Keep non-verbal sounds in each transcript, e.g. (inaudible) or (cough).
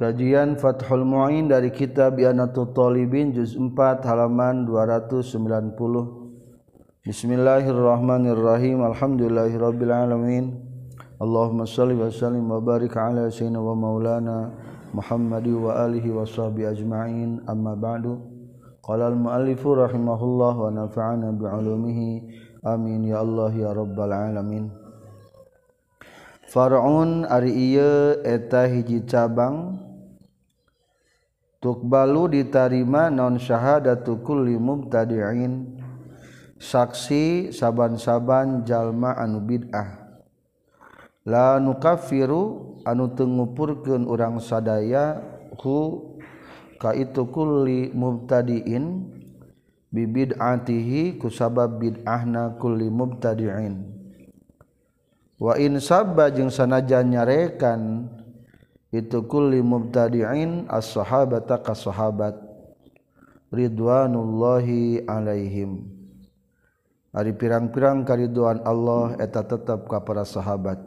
Kajian Fathul Mu'in dari kitab Yanatul Talibin juz 4 halaman 290. Bismillahirrahmanirrahim. Alhamdulillahirabbil alamin. Allahumma shalli wa sallim wa barik ala sayyidina wa maulana Muhammadi wa alihi wa sahbihi ajma'in. Amma ba'du. Qala al-muallifu rahimahullah wa nafa'ana bi'ulumihi. Amin ya Allah ya rabbal alamin. Far'un ari ieu eta hiji cabang tukbalu ditarima non syahadatu kulli mubtadi'in. Saksi saban-saban jalma anu bid'ah. La nukafiru anu tengupurkeun urang sadaya hu ka itu kulli mubtadi'in. Bi bid'atihi ku sabab bid'ahna kulli mubtadi'in. Wa in sabba jeung sanajan nyarekan itu kulli mubtadi'in as-sahabata ka sahabat ridwanullahi alaihim. Ari pirang-pirang kariduan Allah eta tetep ka para sahabat.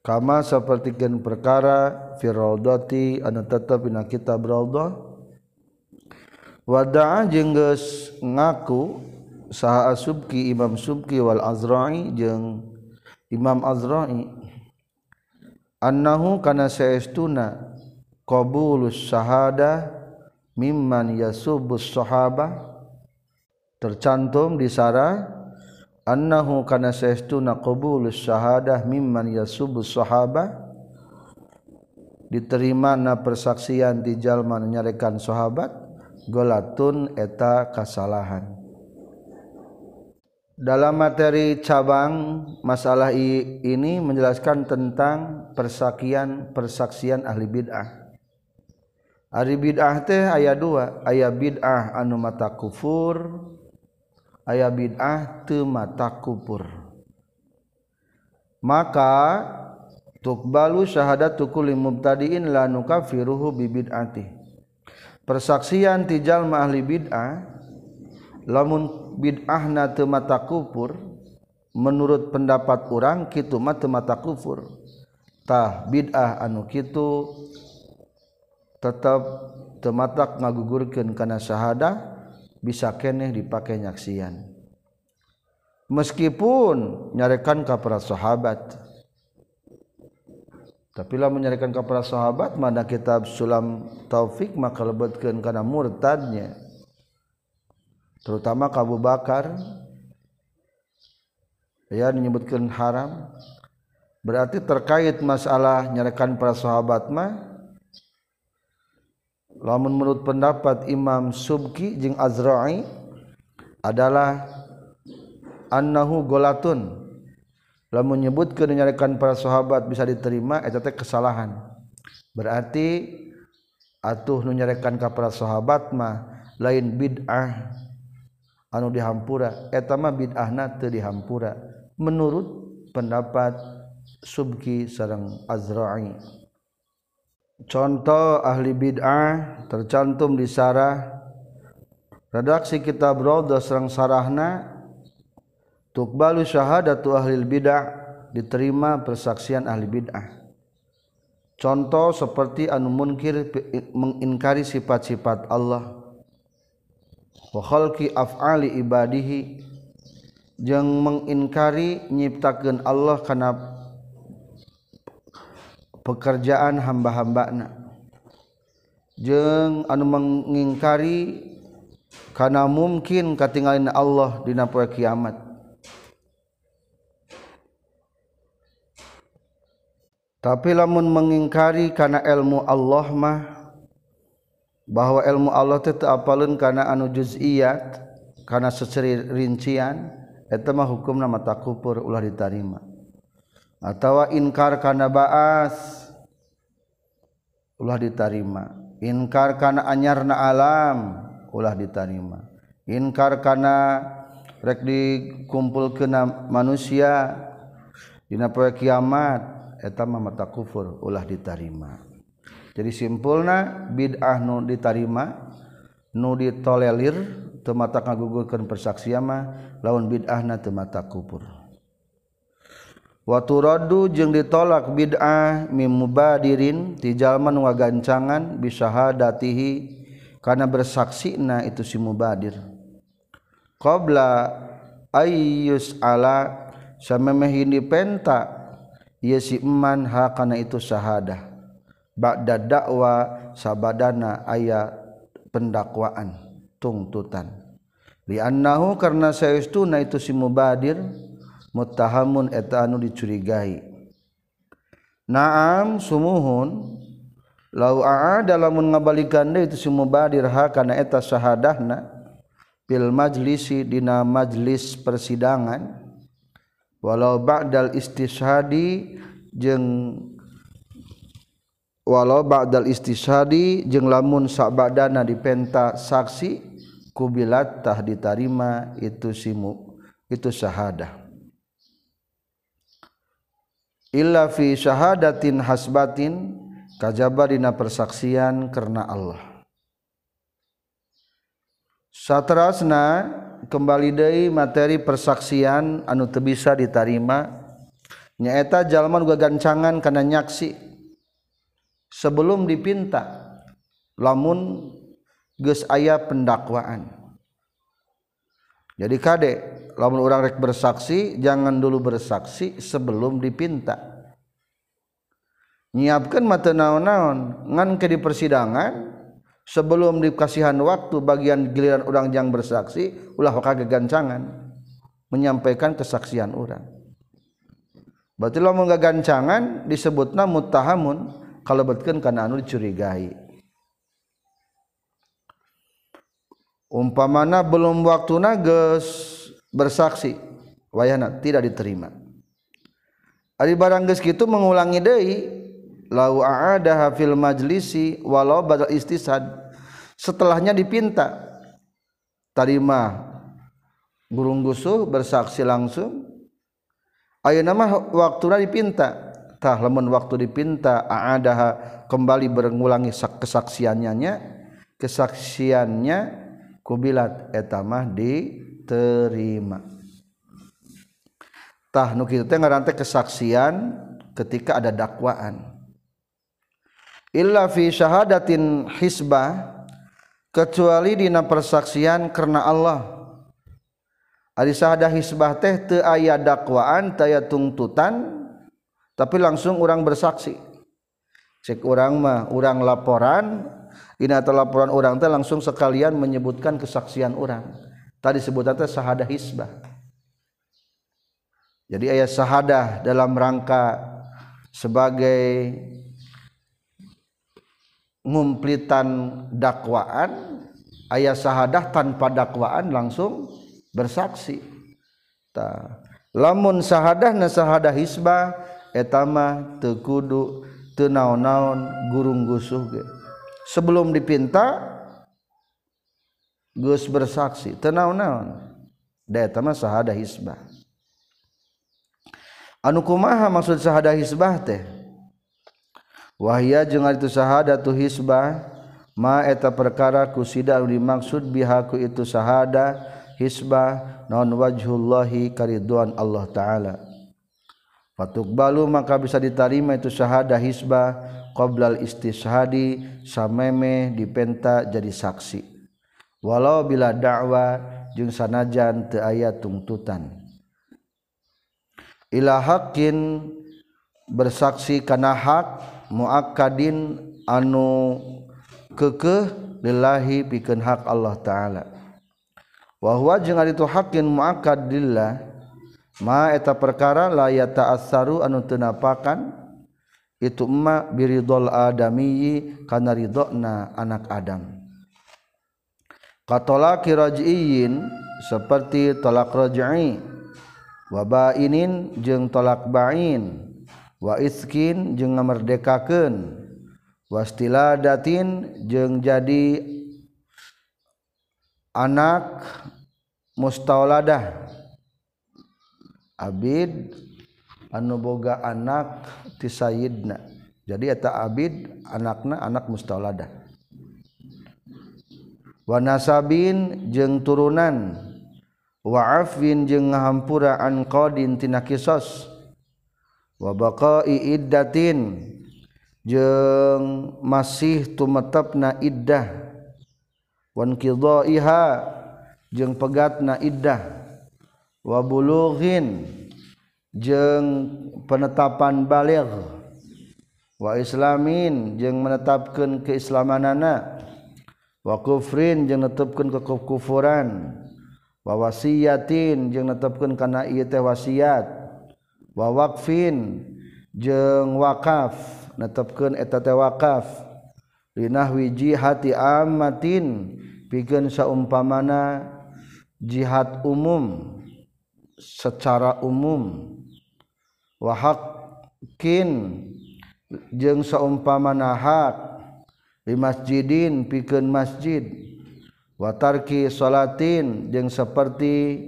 Kama sapertikeun perkara fi raudati anu tetep dina kitab raudhah wada'a jeung geus ngaku saha asubki imam subki wal azra'i jeung imam azra'i annahu kana saestuna qabulus syahada mimman yasubus sahaba. Tercantum di sara annahu kana saestuna qabulus syahadah mimman yasubus sahaba. Diterima na persaksian di jalma nyarekan sahabat golatun eta kasalahan. Dalam materi cabang masalah ini menjelaskan tentang persaksian persaksian ahli bid'ah. Ahli bid'ah teh aya dua, aya bid'ah anu mata kufur, aya bid'ah teu mata kufur. Maka tuqbalu syahadatu kulli mubtadi'in la nukafiruhu bi bid'ati. Persaksian ti jalma ahli bid'ah lamun bid'ahna teu mata kufur menurut pendapat orang kitu mah teu mata kufur. Tah bid'ah anu kitu tetap teu mata ngagugurkeun kana syahadah bisa keneh dipake nyaksian. Meskipun nyarekan ka para sahabat. Tapi lah menyarekan ka para sahabat mana kitab sulam taufik maka lebetkeun kana murtadnya terutama Abu Bakar. Ya menyebutkan haram. Berarti terkait masalah nyarekan para sahabat mah. Lamun menurut pendapat Imam Subki jeung Azra'i adalah annahu golatun. Lamun menyebutkan nyarekan para sahabat bisa diterima eta kesalahan. Berarti atuh nu nyarekan ka para sahabat mah lain bid'ah anu dihampura etama bid'ahna teu dihampura. Menurut pendapat Subki sareng Azra'i. Contoh ahli bid'ah tercantum di sarah. Redaksi kitab Raudhah sareng sarahna tuqbalu syahadatu ahli bid'ah diterima persaksian ahli bid'ah. Contoh seperti anu munkir mengingkari sifat-sifat Allah wakholki afali ibadihi. Jeung mengingkari nyiptakan Allah karena pekerjaan hamba-hambana. Jeung anu mengingkari karena mungkin katingalin Allah dina poe kiamat. Tapi lamun mengingkari karena ilmu Allah mah bahwa ilmu Allah tetap apalun kana anu juziyat kana seceri rincian eta mah hukum nama takupur ulah ditarima. Atau inkar kana baas ulah ditarima. Inkar kana anyarna alam ulah ditarima. Inkar kana rek dikumpulkeun manusia dina poe kiamat eta mah mata kufur ulah ditarima. Jadi simpulna bid'ah nu ditarima nu ditolelir temata ngagugurkeun persaksian mah lawan bid'ahna temata kufur Waturodu jeung ditolak bid'ah mim mubadirin ti jalman wa gancangan bisahadatihi kana bersaksi na itu si mubadir. Qabla ayyus ala samemeh penta ieu si eman ha kana itu sahadah. ba'da dakwa sabadana aya pendakwaan tungtutan liannahu karena saestuna itu si mubadir muttahamun eta anu dicurigai. Naam sumuhun lau aada lamun ngabalikan deui itu si mubadir ha kana eta syahadahna fil majlisi dina majlis persidangan. Walau ba'dal istishadi jeung walau ba'dal istishadi jeung lamun sabadana dipenta saksi kubilat tah ditarima itu simu itu syahadah. Illa fi syahadatin hasbatin kajaba dina persaksian karena Allah. Satrasna kembali deui materi persaksian anu teu bisa ditarima. Nyaeta jalma nu gagancangan kana nyaksi. Sebelum dipinta lamun geus aya pendakwaan. Jadi kade lamun orang rek bersaksi jangan dulu bersaksi sebelum dipinta. Nyiapkan mata naon-naon ngan ke di persidangan sebelum dikasihan waktu bagian giliran orang yang bersaksi ulah kagak gancangan menyampaikan kesaksian orang berarti lamun gancangan disebutna muttahamun kalau betkeun kana anu dicurigai. Umpamana belum waktu nages bersaksi wayana tidak diterima. Ari barang geus kitu mengulangi deui lau aada fil majlisi walau badal istisad. Setelahnya dipinta terima burung gusuh bersaksi langsung. Ayo nama waktu dipinta tah lamun waktu dipinta aada kembali berulangi kesaksiannya kesaksiannya kubilat etamah diterimatahtah nu teh ngarantai kesaksian ketika ada dakwaan. Illa fi syahadatin hisbah kecuali dina persaksian karena Allah. Ari syahadah hisbah teh teu aya dakwaan taya tungtutan tapi langsung orang bersaksi. Cek orang mah orang laporan ini atau laporan orang teh langsung sekalian menyebutkan kesaksian orang. Tadi sebutan teh sahadah hisbah. Jadi ayat sahadah dalam rangka sebagai ngumplitan dakwaan ayat sahadah tanpa dakwaan langsung bersaksi. Ta. Lamun sahadah na sahadah hisbah etama tekudu tenaon-naon gurung gusuh ge. Sebelum dipinta Gus bersaksi tenaon-naon da etama sahada hisbah. Anu kumaha maksud sahada hisbah teh? Wahya jeung itu sahada tu hisbah ma eta perkara ku sida dimaksud bihaku itu sahada hisbah non wajhullahi kariduan Allah taala. Fatuk balu maka bisa ditarima itu syahada hisbah qoblal istishhadi sameme dipenta jadi saksi. Walau bila dakwa jeung sanajan teu aya tuntutan. Ila haqqin bersaksi kana hak muakkadin anu kekeh lillahi pikeun hak Allah taala. Wa huwa jeung ari itu haqqin muakkad lillah ma eta perkara laya ta'assaru anu teu napakan itu emma biridol adami kana ridona anak adam. Katolaki raj'iyin seperti tolak raj'i wa ba'inin jeung tolak ba'in wa iskin jeung ngamerdekakeun wastiladatin jeung jadi anak mustauladah Abid anu boga anak ti Sayyidna jadi eta Abid anakna anak mustaladah wa nasabin jeung turunan. Wa afwin jeung ngahampura an qadin tina kisos wa baqa'i iddatin jeung masih tumetepna iddah. Wan qidaiha jeung pegatna iddah. wabulughin. Jeung penetapan baligh wa islamin jeung menetapkan keislamanana. Wa kufrin jeung netepkeun kekufuran. Wa wasiyatin jeung netepkeun kana ieu teh wasiat. Wa waqfin jeung wakaf netepkeun eta teh wakaf. Linahwi jihati amatin pikeun saumpamana jihad umum. secara umum. Wahakin jeung saumpamana hak di masjidin pikeun masjid. Watarki salatin jeung seperti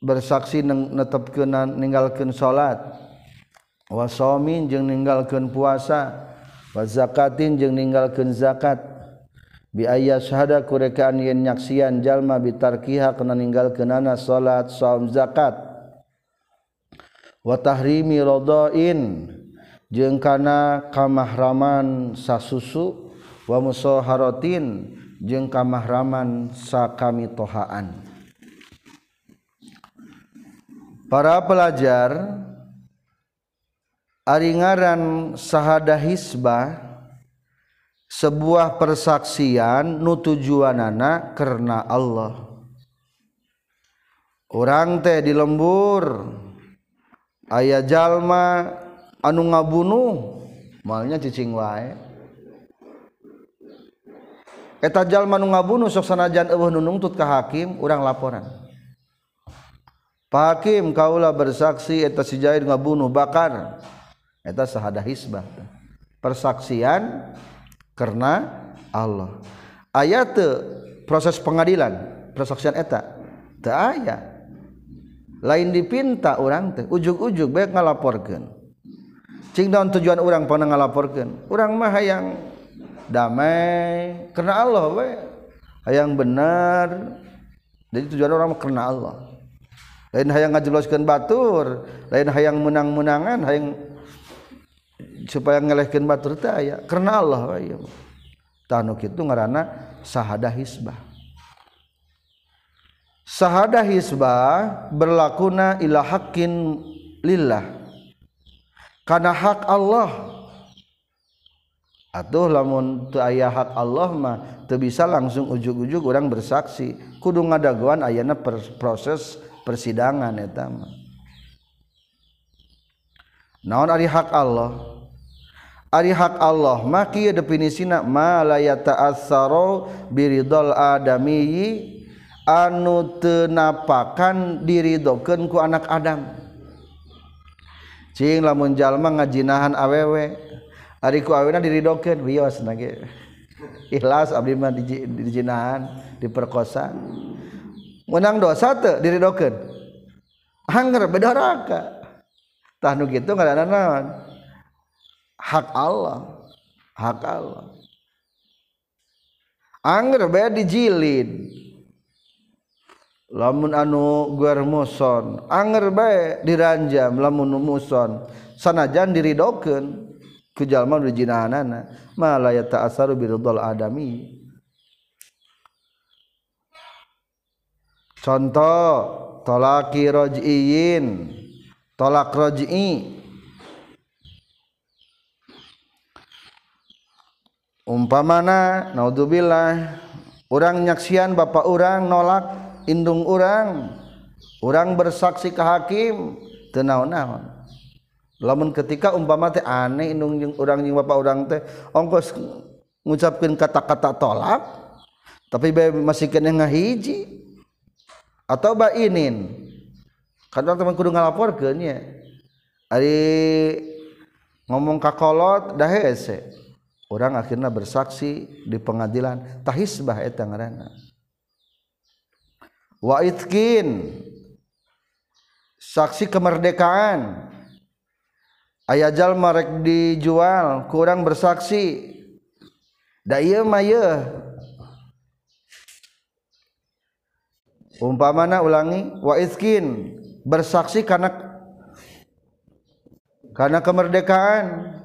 bersaksi netepkeun ninggalkeun salat. Wasomin jeung ninggalkeun puasa. Wa zakatin jeung ninggalkeun zakat. Bi aya syahada kurekaan yen nyaksian jalma bitarkiha kana ninggalkeunana salat saum zakat. Wa tahrimi radain kana kamahraman sasusu. Wa musoharatin jeung kamahraman sakami tohaan para pelajar aringaran sahada hisbah sebuah persaksian nu tujuanana karena Allah. Orang teh di lembur ayah jalma anu ngabunuh malnya cicing wae. Eta jalma nu ngabunuh sok sanajan eueuh nu nuntut ka hakim urang laporan. Pak hakim kaulah bersaksi eta si Jair ngabunuh bakar. Eta sahada hisbah. Persaksian karena Allah. Ayat proses pengadilan persaksian eta. Teu aya lain dipinta orang teh ujug-ujug baik ngalaporkeun cing daun tujuan orang pernah ngalaporkeun orang mah hayang damai karena Allah we hayang benar. Jadi tujuan orang mah karena Allah. Lain hayang ngajebloskeun batur lain hayang menang-menangan hayang supaya ngelehkan batur teh aya karena Allah we tanuk itu ngarana sahadah hisbah. Sahadah hisbah berlakuna ila hakin lillah. Karena hak Allah. Atau lamun teu aya hak Allah mah teu bisa langsung ujug-ujug orang bersaksi. Kudu ngadaguan ayana proses persidangan eta mah. Naon ari hak Allah Ari hak Allah maki definisina ma la yata'assaro biridol adamiyi anu tenapakan diridokeun ku anak Adam. Cing lamun jalma ngajinahan awewe ari ku awena diridokeun wios na ge. Ikhlas abdi mah dijinahan, diperkosa. Menang dosa teu diridokeun. Hanger bedaraka. Tah nu kitu ngadana naon? hak Allah hak Allah. Angger bae dijilid. Lamun anu guer muson anger bae diranjam lamun muson. Sanajan diridokeun ku jalma nu jinahanana ma la yata'assaru adami. Contoh tolaki raj'iyin tolak raj'i umpamana naudzubillah orang nyaksian bapak orang nolak indung orang orang bersaksi ke hakim tenaon-naon lamun ketika umpama teh aneh indung jeung urang jeung bapak orang teh ongkos ngucapkeun kata-kata tolak tapi bae masih kena ngahiji atau bainin kadang teman kudu ngalaporkeun nya ari ngomong kakolot dah hese. Orang akhirnya bersaksi di pengadilan tahisbah eta ngaranna. Wakin saksi kemerdekaan. Ayajal merek dijual kurang bersaksi. Day may umpa mana ulangi wakin bersaksi karena karena kemerdekaan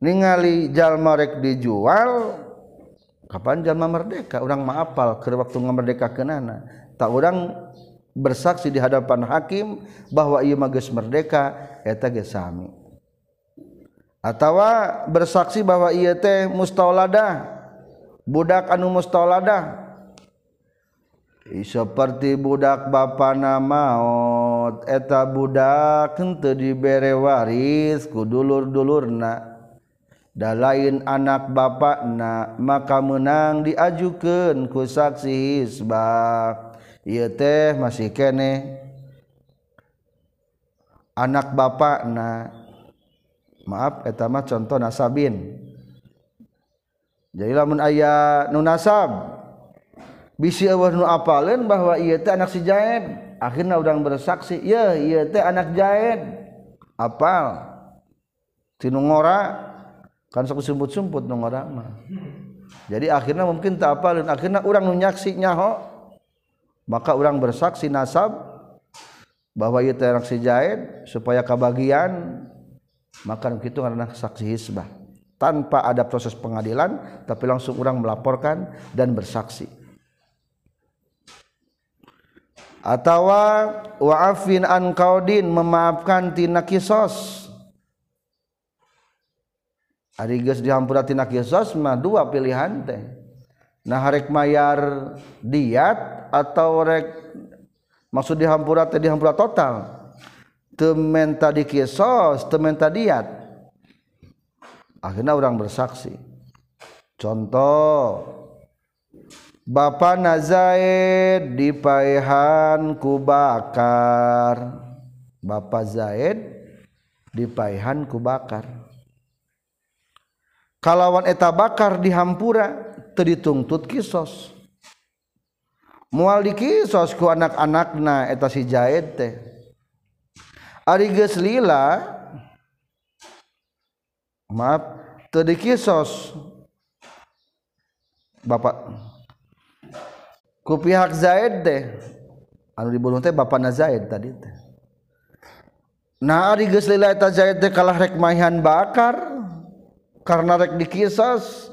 ningali jalmarek dijual Kapan jalma merdeka? Orang maafal ke waktu merdeka kenana tak orang bersaksi di hadapan hakim bahwa ia magis merdeka eta gesami atau bersaksi bahwa ia teh mustauladah budak anu mustauladah seperti budak bapana maot eta budak henteu dibere waris ku dulur-dulurna da lain anak bapak na maka menang diajukan ku saksi hisbah. Ieu teh masih kene. Anak bapak na maaf eta mah contoh nasabin. Jadi lamun aya nu nasab bisi eueuh nu apaleun bahwa ieu teh anak si Jaed akhirnya urang bersaksi ya ieu teh anak Jaed apal tinu ngora kan sok sumput-sumput nu ngora mah. Jadi akhirnya mungkin tak apalin akhirnya orang nyaksi nyaho maka orang bersaksi nasab bahwa teh anak si Jaid supaya kebagian maka itu karena saksi hisbah. Tanpa ada proses pengadilan tapi langsung orang melaporkan dan bersaksi. Atawa waafin an kaudin memaafkan tina kisos ari geus dihampura tina kisos mah dua pilihan teh. Nah rek mayar diat atau rek maksud dihampura teh dihampura total? Teu menta di kisos menta diat. Akhirnya orang bersaksi. Contoh Bapak Nazaid dipaihan ku bakar. Bapak Zaid dipaihan ku bakar kalawan eta bakar dihampura terdituntut kisos. Mual di kisos ku anak-anakna eta si jahit teh. Ari geus lila maaf teu dikisos bapak ku pihak Zaid teh anu dibunuh teh bapana Zaid tadi teh. Nah ari geus lila eta Zaid teh kalah rek mahihan bakar karena rek dikisas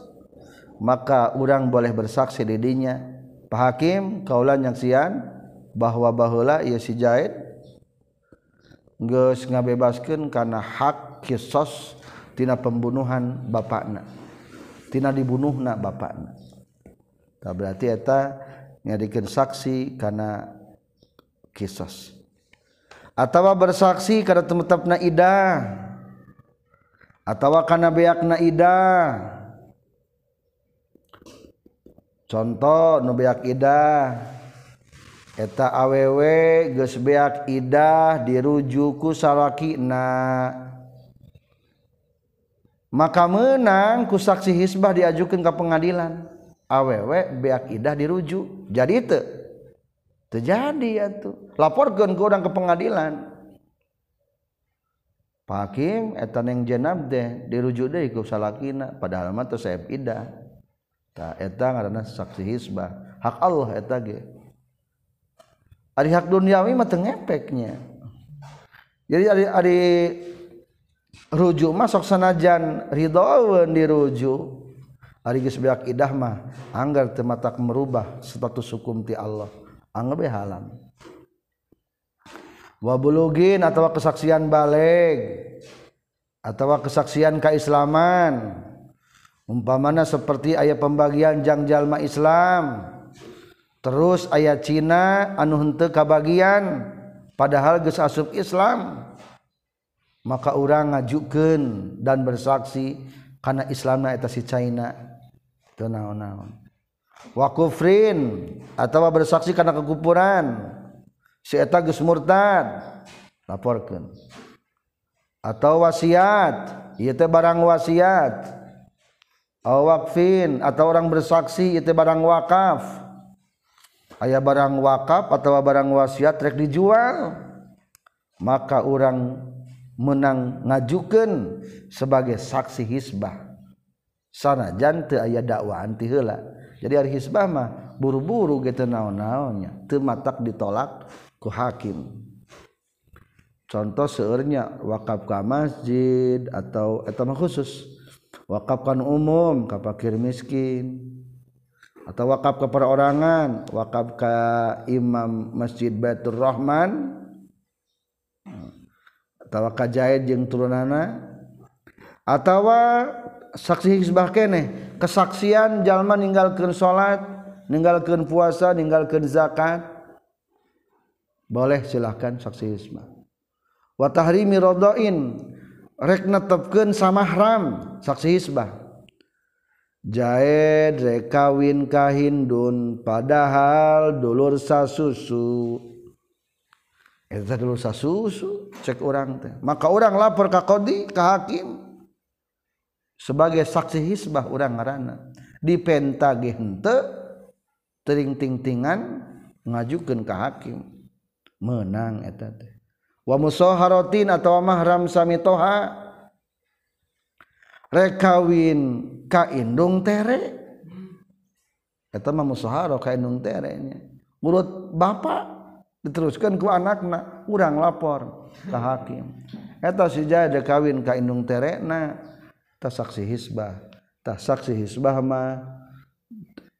maka orang boleh bersaksi didinya. Pak Hakim kaulah nyaksian bahwa bahula ia si jahit geus ngabebaskeun karena hak kisos tina pembunuhan bapakna tina dibunuhna bapakna. Tak berarti eta nyadikeun saksi karena kisos atau bersaksi karena tempat na idah. atawa kana beakna ida. Contoh nu beak ida. Eta awewe geus beak idah dirujuku salakina. Maka menang ku saksi hisbah diajukan ke pengadilan. Aww beak idah dirujuk. Jadi itu terjadi ya tuh laporkan ke orang ke pengadilan. Pakim etan yang jenab deh dirujuk deh ke salakina padahal mah tuh saya ida. Ta eta ngaranna saksi hisbah. Hak Allah eta ge. Ari hak duniawi mah teu ngepeknya. Jadi ari ari rujuk mah sok sanajan ridaweun dirujuk ari geus beak idah mah anggar teu matak merubah status hukum ti Allah. Anggar be halam. wabulugin atau kesaksian balik atau kesaksian keislaman. Umpamana seperti ayat pembagian jang jalma Islam terus ayat Cina anu henteu kabagian padahal geus asup Islam. Maka orang ngajukeun dan bersaksi karena Islamna eta si China teu naon-naon. Wa kufrin atawa bersaksi karena kekupuran si eta geus murtad. Laporkeun. Atau wasiat. Ieu teh barang wasiat. Aw wakfin atau orang bersaksi ieu teh barang wakaf. Aya barang wakaf atau barang wasiat rek dijual. Maka orang menang ngajukeun sebagai saksi hisbah. Sana jante aya dakwaan ti heula. Jadi hari hisbah mah buru-buru gitu naon-naonnya. Teu matak ditolak. Ku hakim. Contoh seurnya wakaf ka masjid atau etama khusus. Wakafkan umum ka fakir miskin. Atau wakaf ke perorangan wakaf ka imam masjid Baitur Rahman. Atau kajahit jeung turunana atau saksi hisbah kene kesaksian jalma ninggalkeun salat ninggalkeun puasa ninggalkeun zakat boleh silahkan saksi isma. Watahrimi rodoin rek netepkeun samahram saksi isbah jaed rek kawin ka hindun padahal dulur sasusu eta dulur sasusu cek orang teh. Maka orang lapor ka qadi ka hakim. Sebagai saksi hisbah orang ngaranna. Dipenta ge henteu tering-ting-tingan ngajukeun ka hakim. menang eta teh. Wa musaharatin atau mahram samitoha rekawin ka indung tere. Eta mah musoharo ka indung tere nya. Mulut bapak diteruskan ku anakna urang lapor ka hakim. Eta si jaya kawin ka indung terena ta saksi hisbah. Ta saksi hisbah mah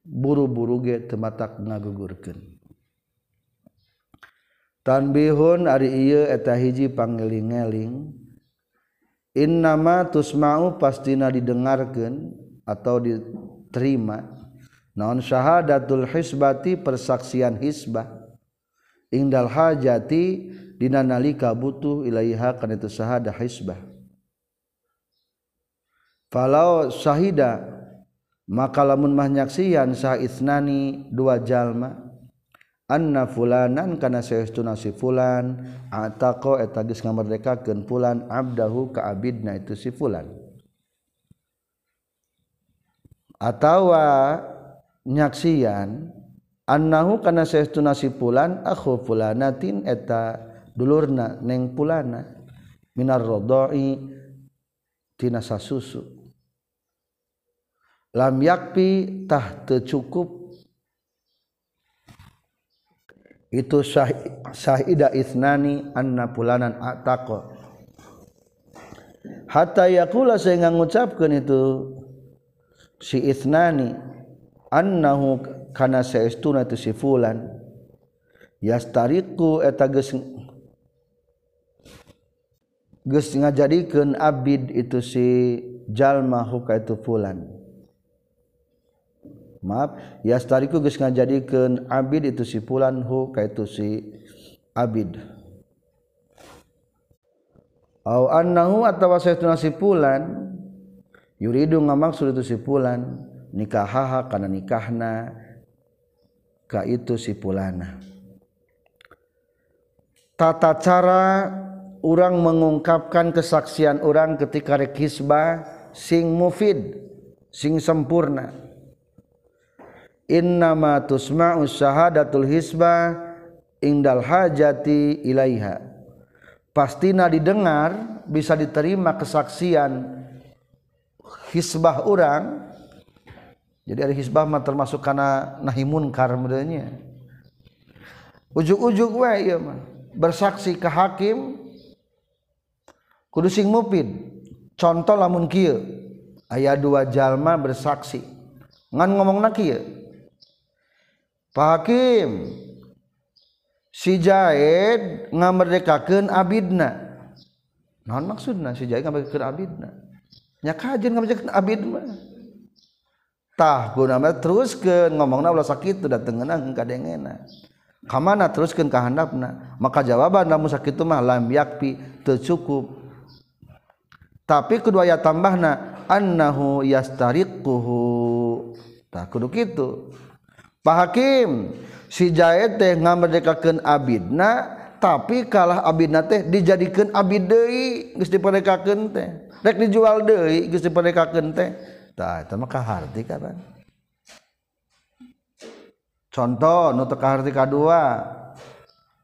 buru-buru ge tematak ngagugurkeun. tanbihun ari ieu eta hiji pangeling-eling. Innama tusma'u pastina didengarkeun atau diterima. Naon syahadatul hisbati persaksian hisbah. Indal hajati dina nalika butuh ilaiha kana itu syahadah hisbah. Falau syahida maka lamun mah nyaksian sah isnani dua jalma. anna fulanan kana saestuna si fulan. Ataqo eta geus ngamerdekakeun fulan abdahu ka abidna itu si fulan. Atawa nyaksian annahu kana saestuna si fulan akhu fulanatin eta dulurna neng fulana minar radai tina sasusu. Lam yakpi tah teu cukup itu syah, syahida isnani anna pulanan ataqo hatta yakula sehingga ngucapkan itu si isnani annahu kana saestuna tu si fulan. Yastariku eta geus geus ngajadikeun abid itu si jalma huka itu fulan. maaf. Ya tariku geus ngajadikeun abid itu si fulan hu kaitu si abid. Au annahu atawa saytuna si fulan yuridu ngamaksud itu si fulan nikahaha kana nikahna ka itu si fulana. Tata cara orang mengungkapkan kesaksian orang ketika rekisbah sing mufid sing sempurna. Innama tusma'u syahadatul hisbah indal hajati ilaiha. Pastina didengar bisa diterima kesaksian hisbah orang. Jadi ada hisbah mah termasuk karena nahi munkar modelnya ujuk-ujuk we ieu mah. Bersaksi ke hakim kudu sing contoh lamun kieu aya dua jalma bersaksi. Ngan ngomongna kieu Pak Hakim si Jaed ngamerdekakeun abidna. Naon maksudna si Jaed ngamerdekakeun abidna? Nya kajen ngamerdekakeun abid mah. Tah gunana teruskeun ngomongna ulah sakitu datengeunah kadengena. Kamana teruskeun ka handapna? Maka jawaban lamun sakitu mah lam yakpi teu cukup. Tapi kedua ya tambahna annahu yastariquhu. Tah kudu kitu. Pak Hakim si Jaed teh ngamerdekakeun abidna tapi kalah abidna teh dijadikan abid deui geus diperdekakeun teh. Rek dijual deui geus diperdekakeun teh. Tah eta mah kaharti karan contoh nu teu kaharti kadua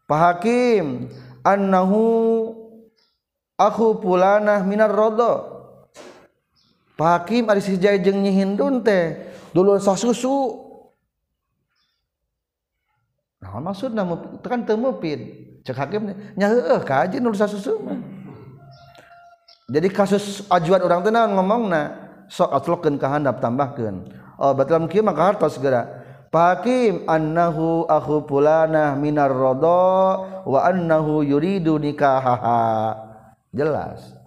Pak Hakim annahu aku pulanah minar rodo. Pak Hakim ari si Jaed jeung nyihindun teh dulur sasusu. nah, maksud namun kan temupin cek hakim nya heueuh ka aja nulis susu jadi kasus ajuan orang teh ngomongna sok atlokeun ka handap tambahkeun oh batal kieu maka harta segera Pakim annahu akhu pulana minar rodo wa annahu yuridu nikahaha. Jelas.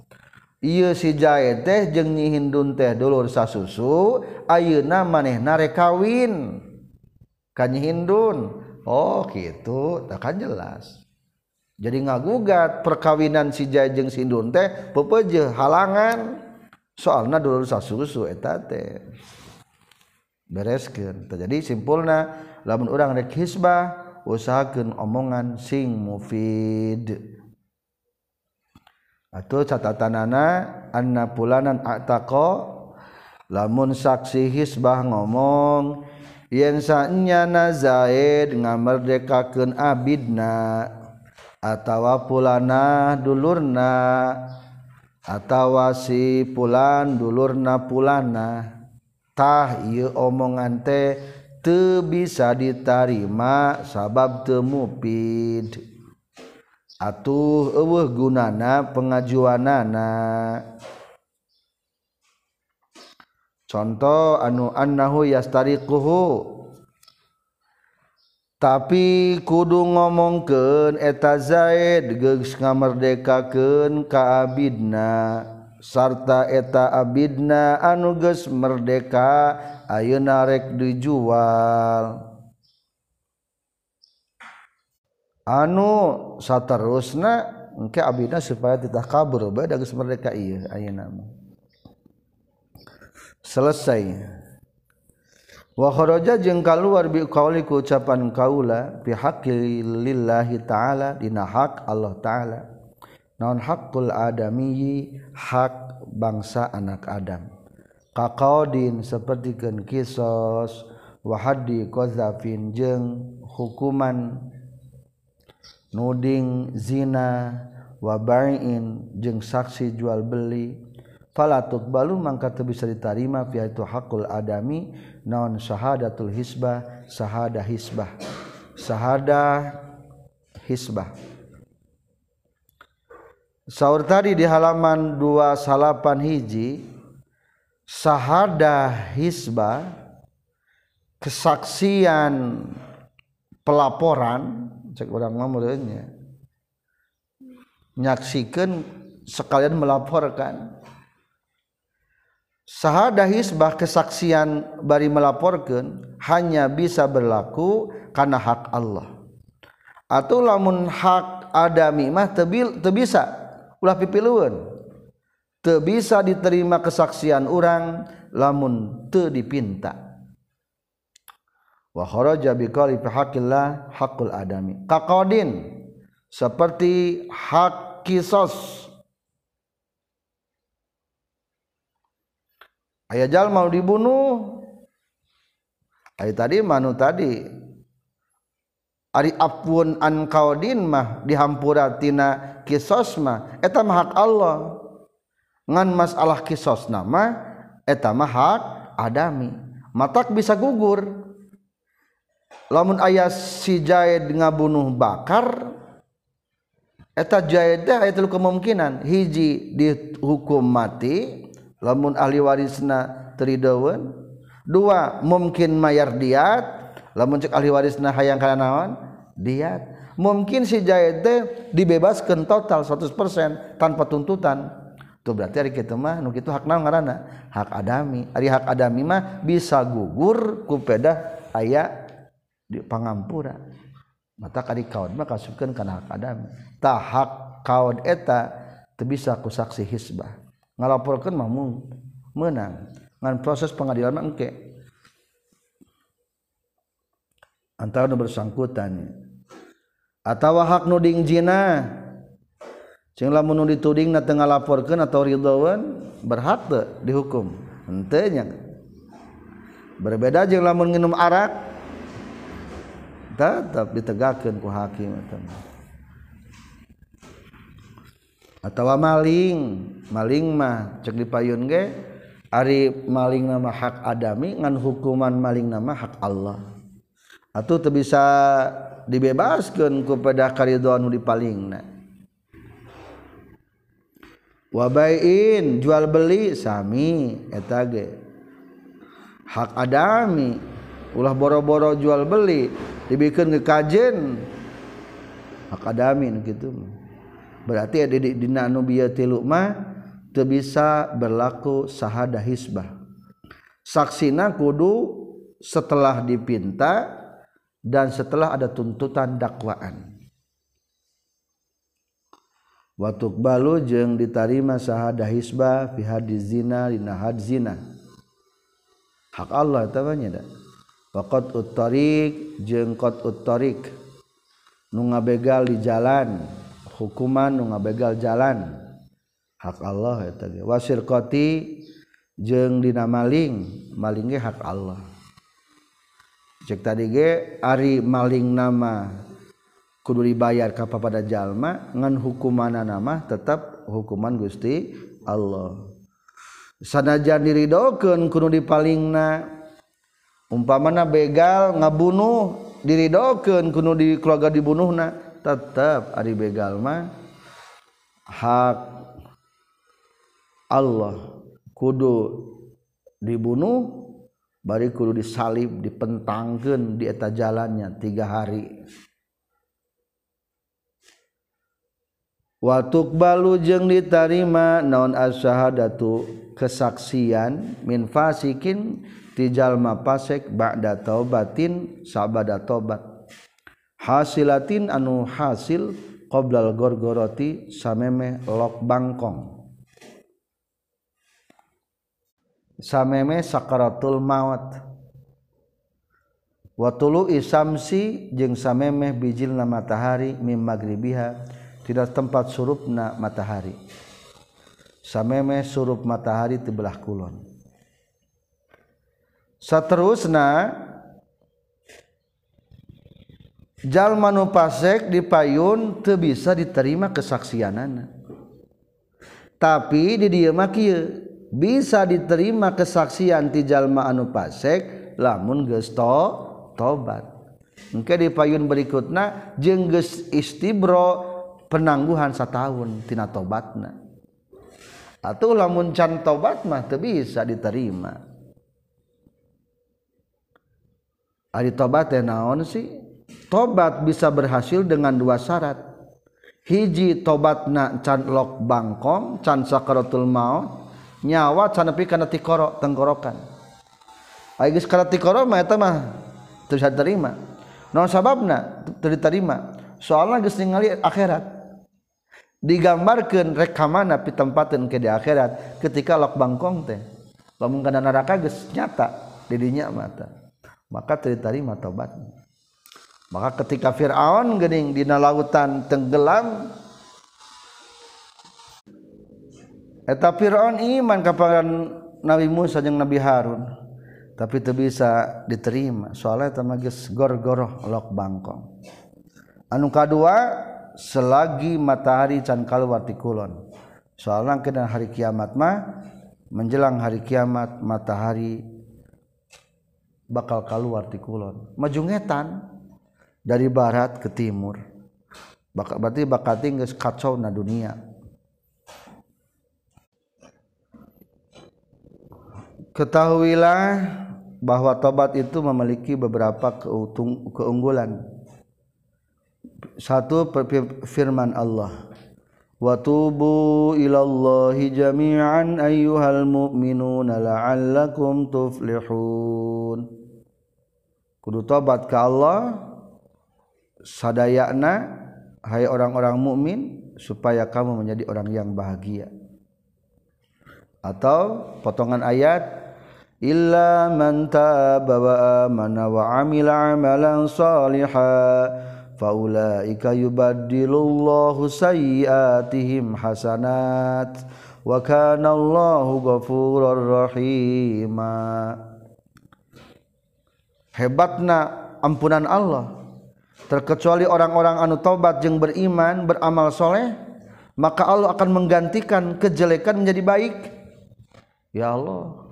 Ieu si jae teh jeung nyihindun teh dulur sasusu ayeuna manehna rek kawin ka nyihindun. Oh gitu. Tak kan jelas. Jadi ngagugat perkawinan si jajeng sindun teh pepeje halangan. Soalnya dulu susu etate bereskan terjadi simpulna lamun orang rek hisbah usahakan omongan sing mufid. Atau catatanana anna pulanan atako lamun saksi hisbah ngomong yen sanyana Zaid ngamerdekakeun abidna atawa pulana dulurna atawa si pulan dulurna pulana tah ieu omongan teh teu bisa ditarima sabab teu mupid. Atuh eueuh gunana pengajuanana. contoh anu annahu yastariquhu. Tapi kudu ngomongkeun eta Zaid geus ngamerdekakeun ka abidna. Sarta eta abidna anu geus merdeka ayeuna rek dijual. Anu saterusna engke abidna supaya tidak kabur bae geus merdeka ieu ayeuna mah. selesai. Wahoroja jeng keluar bi kauli ku ucapan kaula pihakilillahi taala dina hak Allah taala. Naon hakul adamiyi hak bangsa anak Adam. Kakaudin seperti ken kisos wahadi kozafin jeng hukuman nuding zina. Wabain jeng saksi jual beli. Falatuk balu mangka teu bisa diterima fi itu hakul adami naon syahadatul hisbah sahada hisbah. Sahada hisbah. Saur tadi di halaman 28 hiji sahada hisbah kesaksian pelaporan cek orang ngomongnya nyaksikan sekalian melaporkan sahada hisbah kesaksian bari melaporkan hanya bisa berlaku karena hak Allah. Atau lamun hak adami mah tebil bisa ulah pipiluan te bisa diterima kesaksian orang lamun te dipinta. Wa kharaja biqali fi haqqillah haqqul adami. Kaqadin seperti hak kisos ayajal mau dibunuh. Ay, tadi manu tadi. Ari apun an kaudin mah dihampuratina kisos mah. Eta mah hak Allah. Ngan masalah kisos nama eta mah hak adami. Matak bisa gugur. Lamun ayah si Jaid ngabunuh bakar eta Jaid teh aya kemungkinan hiji dihukum mati lamun ahli warisna teridawan dua mungkin mayar diat. Lamun cek ahli warisna hayang kana naon? Diat. Mungkin si Jaid teh dibebaskan total 100% tanpa tuntutan. Itu berarti hari kita mah nu kitu hak naon ngaranna? Hak adami. Ari hak adami mah bisa gugur ku pedah aya di pangampura. Mata kali kaud mah kasupkeun kana hak adami. Tah hak kaud eta teu bisa ku saksi hisbah. ngalaporkan mamu menang ngan proses pengadilan engke. Antara nu bersangkutan. Atawa hak nu dingjina cing lamun nu dituding na teu ngalaporkeun atawa ridhoan berhak teu dihukum. Henteu nya. Berbeda jeung lamun nginum arak tetap ditegakkan ku hakim. teman atau maling. Maling mah cek dipayun ge ari maling nama hak adami ngan hukuman maling nama hak Allah. Atau teu bisa dibebaskan kepada karidhanu di paling wabain jual beli sami eta ge. Hak adami ulah boro-boro jual beli dibikin ke kajen. Hak adami gitu mah. Berarti ada dilukmah bisa berlaku sahada hisbah. Saksina kudu setelah dipinta dan setelah ada tuntutan dakwaan. Waktu balu jeng diterima sahada hisbah fi hadis zina dina had zina. Hak Allah tamanya dah waqat uttarik jeung qat uttarik nu ngabegal di jalan hukuman nu ngabegal jalan. Hak Allah eta ge. Wasir qati jeung dina maling maling ge hak Allah. Cek tadi ge ari maling nama kudu dibayar ka pada jalma ngan hukumanna nama tetap hukuman Gusti Allah. Sanajan diridokeun kudu dipalingna umpamana begal ngabunuh diridokeun kudu di keluarga dibunuhna tetap ari begal mah hak Allah. Kudu dibunuh bari kudu disalib dipentangkeun di eta jalannya tiga hari. Watuk balu jeung ditarima naon asyhadatu kesaksian min fasikin ti jalma fasik ba'da taubatin sabada taubat. hasilatin anu hasil qoblal gorgoroti samemeh lok bangkong. Samemeh sakaratul maut. Watulu isamsi jeung samemeh bijilna matahari mim magribiha tidak tempat surupna matahari. Samemeh surup matahari tebelah kulon. Saterusna jalmanu pasek di payun teu bisa diterima kesaksianana tapi di dieu mah kieu bisa diterima kesaksian ti jalma anu pasek lamun geus tobat. Engke di payun berikutna jeung geus istibro penangguhan satahun tina tobatna. Atuh lamun can tobat mah teu bisa diterima. Ari tobat teh naon sih? tobat bisa berhasil dengan dua syarat. Hiji tobatna can lok bangkong can sakaratul maut nyawa can nepi kana tikoro tenggorokan. Ai geus kana tikoro mah eta mah teu diterima naon sababna teu diterima soalna geus ningali akhirat. Digambarkan rekamana pitempatin ke di akhirat ketika lok bangkong teh. Lamun kana neraka geus nyata didinya mata maka teu diterima tobatnya maka ketika Fir'aun geuning dina lautan tenggelam Fir'aun iman kapan Nabi Musa yang Nabi Harun. Tapi itu bisa diterima. Soalnya magis gor-goroh lok bangkong. Anu kedua selagi matahari can keluar kulon. Soalnya kena hari kiamat mah menjelang hari kiamat matahari bakal keluar di kulon. Maju ngetan dari barat ke timur berarti bakal tinggal kacau na dunia Ketahuilah bahwa tobat itu memiliki beberapa keutung, keunggulan. Satu firman Allah. Wa tubu ilallahi jami'an ayyuhal mu'minuna la'allakum tuflihun. Kudu tobat ke Allah sadayana hai orang-orang mukmin supaya kamu menjadi orang yang bahagia. Atau potongan ayat illa man taba wa amana wa amila amalan salihan faulaika yubaddilullahu sayyiatihim hasanat wa kana Allahu ghafurur rahima hebatna ampunan Allah terkecuali orang-orang anu taubat yang beriman beramal soleh maka Allah akan menggantikan kejelekan menjadi baik. Ya Allah.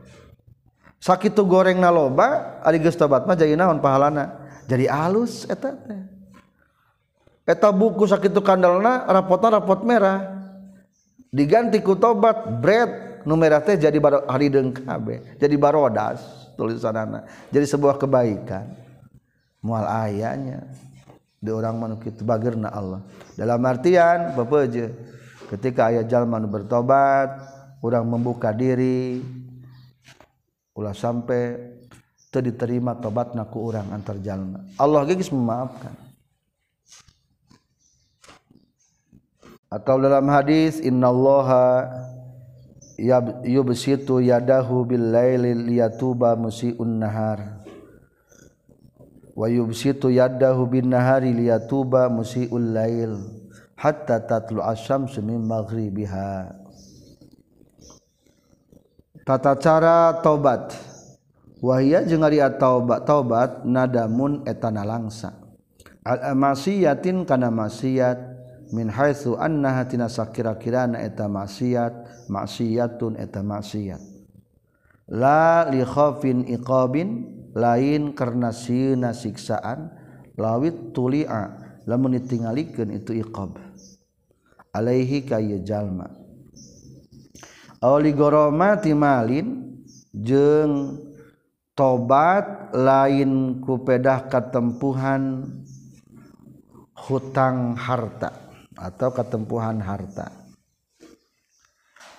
Sakit goreng naloba ari geus tobat mah jadi naon pahalana? Jadi alus eta teh. Eta buku sakit kandalna rapotna rapot merah. Diganti ku tobat bread nu merah teh jadi bar harideung kabeh jadi barodas tulisanana. Jadi sebuah kebaikan. Mual ayahnya. Di orang manuk itu bagirna Allah. Dalam artian bapak aja ketika ayah jalman bertobat orang membuka diri ulah sampai diterima tobat naku orang antar jalma Allah geus memaafkan. Atau dalam hadis innallaha yubsitu yadahu bil liyatuba musiun nahar wa yubsitu yadahu bin nahari liyatuba musiul lail hatta tatlu asyamsu min maghribiha. Tata cara taubat. Wahia jeung ari taubat taubat nadamun etana langsa. Al masiyatin kana maksiat min haitsu annaha tina sakira-kirana eta maksiat maksiatun eta maksiat. La li khaufin iqabin lain karena siuna siksaan lawit tulia lamun ditinggalikeun itu iqab. Alaihi kaya jalma. Awligoroma malin jeng tobat lain kupedah ketempuhan hutang harta atau ketempuhan harta.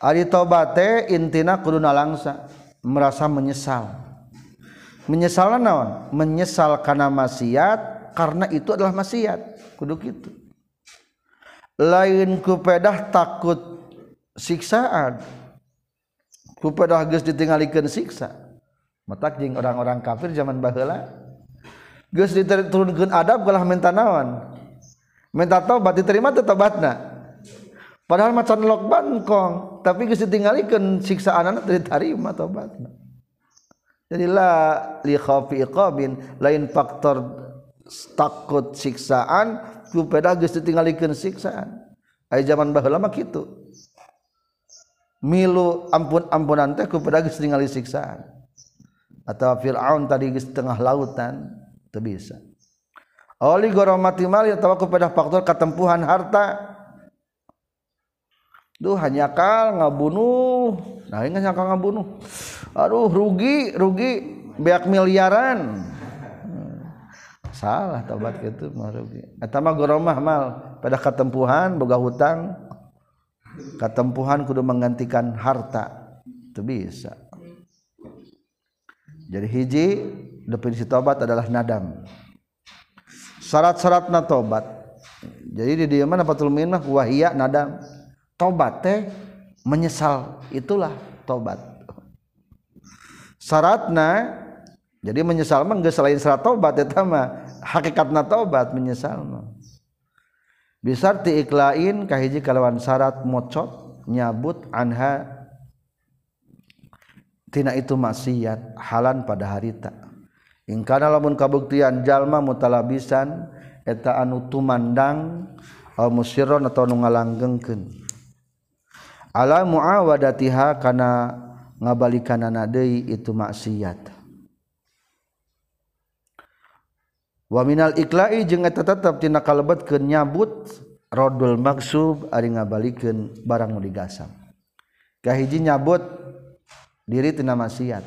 Ari tobate intina kuduna langsa merasa menyesal. menyesal naon? Menyesal karena maksiat karena itu adalah maksiat. Kudu gitu. Lain kupedah takut siksaan. Kupedah geus ditinggalikan siksa. Matak jeung orang-orang kafir zaman baheula. Geus diturunkeun adab galah minta naon? Minta tobat diterima teu tobatna padahal macan lokban kong tapi geus ditinggalikan siksaan anak diterima tobatna jadi la li khafi iqabin lain faktor takut siksaan ku geus ditinggalikeun siksaan. Aya zaman baheula mah kitu. Milu ampun-ampunan teh ku geus ningali siksaan. Atau Fir'aun tadi geus tengah lautan teu bisa. Oli goromati mali atau ku pedah faktor ketempuhan harta. Duh hanya kal ngabunuh. Nah ingat nyangka ngabunuh. Aduh rugi rugi beak miliaran. Salah tobat gitu mah rugi. Eta mah goromah mal. Pada ketempuhan boga hutang. Ketempuhan kudu menggantikan harta. Itu bisa. Jadi hiji definisi tobat adalah nadam. Syarat-syarat na tobat. Jadi di dia mana patul minah wahia nadam. Tobat teh menyesal itulah tobat syaratna jadi menyesal mah geus selain syarat tobat eta mah hakikatna tobat menyesal mah. Bisa tiiklain kahiji kalawan syarat mocot nyabut anha tina itu maksiat halan pada harita. Ingkana lamun kabuktian jalma mutalabisan eta anu tumandang al musyirron atau nu ngalanggengkeun ala muawadatiha kana ngabalikan deui itu maksiat. Waminal iklai jeung eta tetep tina kalebet ke nyabut rodul maksub ari ngabalikan barang nu digasam kahiji nyabut diri tina maksiat.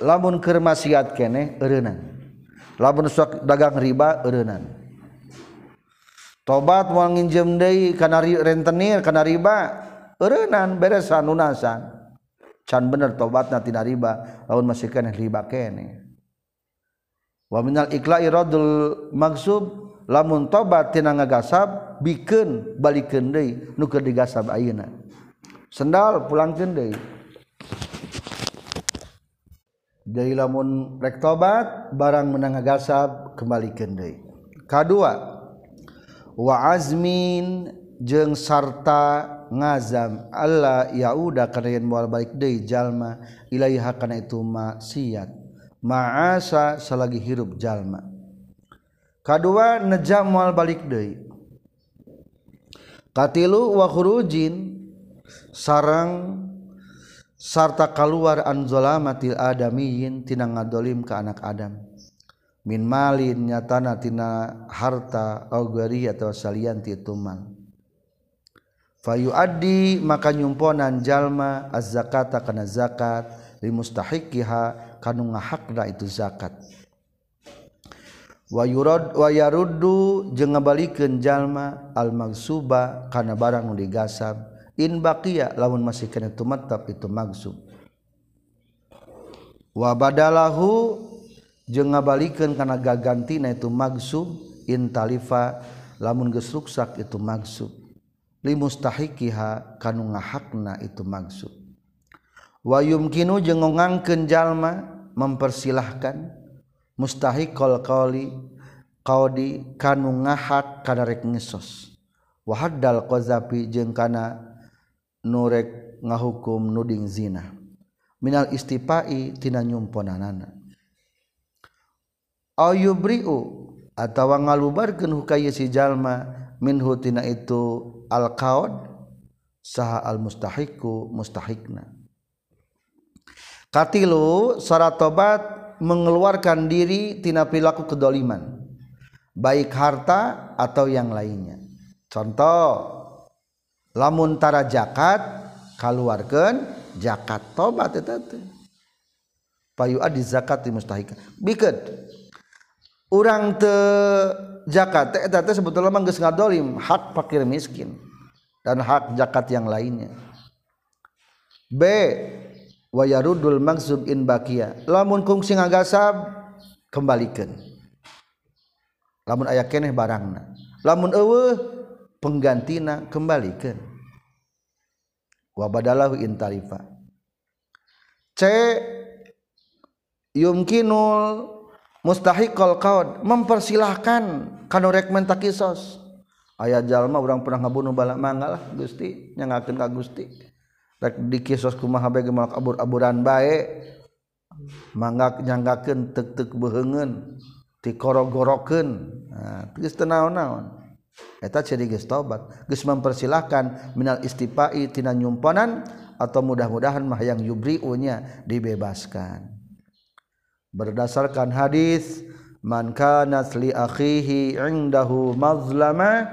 Lamun keur maksiat keneh eureunana. Lamun sok dagang riba eureunana. Tobat mau nginjem deui kana rentenir kana riba eureunana beresan lunasan. Can bener tobatna tina riba lamun masih keneh riba keneh wa minal ikla'i radul maksub lamun tobat tina ngagasab bikeun balikeun deui nu keur digasab ayeuna. Sendal pulangkeun deui. Jadi lamun rek tobat barang menang gasab kembali kendai kedua wa azmin jeng sarta ngazam Allah ya udah karena yang mual balik deui jalma ilaiha kana itu maksiat. Ma'asa selagi hirup jalma. Kedua nejam mual balik deui. Katilu wa khurujin sarang sarta keluar anzolamatil adamiyin tina ngadolim ke anak Adam. Min malin nyatana-tina harta augeri atau salianti tuman Fayu adi maka nyumponan jalma az zakata kana zakat li mustahiqiha kanu ngahakna itu zakat. Wa yurad wa yaruddu jeung ngabalikeun jalma al magsuba kana barang nu digasab in baqiya lamun masih kana itu matab itu magsub. Wa badalahu jeung ngabalikeun kana gagantina itu magsub in talifa lamun geus ruksak itu magsub li limustahikiha kanu ngahakna itu maksud. Wa yumkinu jengongangkeun jalma mempersilahkan mustahiqal qauli qaudi kanu ngahak kana rek ngesos. Wa haddal qazafi jeung kana nurek ngahukum nuding zina. Minal istipai tina nyumponanana. Ayubriu atawa ngalubarkeun hukaya si jalma minhu tina itu al qaud saha al mustahiqu mustahikna. Katilu syarat tobat mengeluarkan diri tina perilaku kedoliman. Baik harta atau yang lainnya. Contoh lamun tara zakat keluarkan zakat tobat itu payu adi zakat di mustahik biket orang te zakat teh teh sebetulnya mah geus ngadolim hak fakir miskin dan hak zakat yang lainnya. B wayarudul maksub in bakia. Lamun kungsi ngagasab kembalikan. Lamun ayah keneh barangna. Lamun eueuh penggantina kembalikan. Wa badalahu in tarifa. C yumkinul mustahiqol qaud mempersilahkan kanu rek menta kisos. Aya jalma urang pernah ngabunuh bala manggalah Gusti nyangakeun ka Gusti. Rek dikisos kumaha bae malak abur-aburan bae. Mangga nyanggakeun teuk-teuk beheungeun dikorogorokeun nah geus teu naon-naon. Eta ciri geus tobat geus mempersilahkan minal istipai tina nyumpanan atau mudah-mudahan mah yang yubriunya dibebaskan. berdasarkan hadis man kana li akhihi indahu mazlama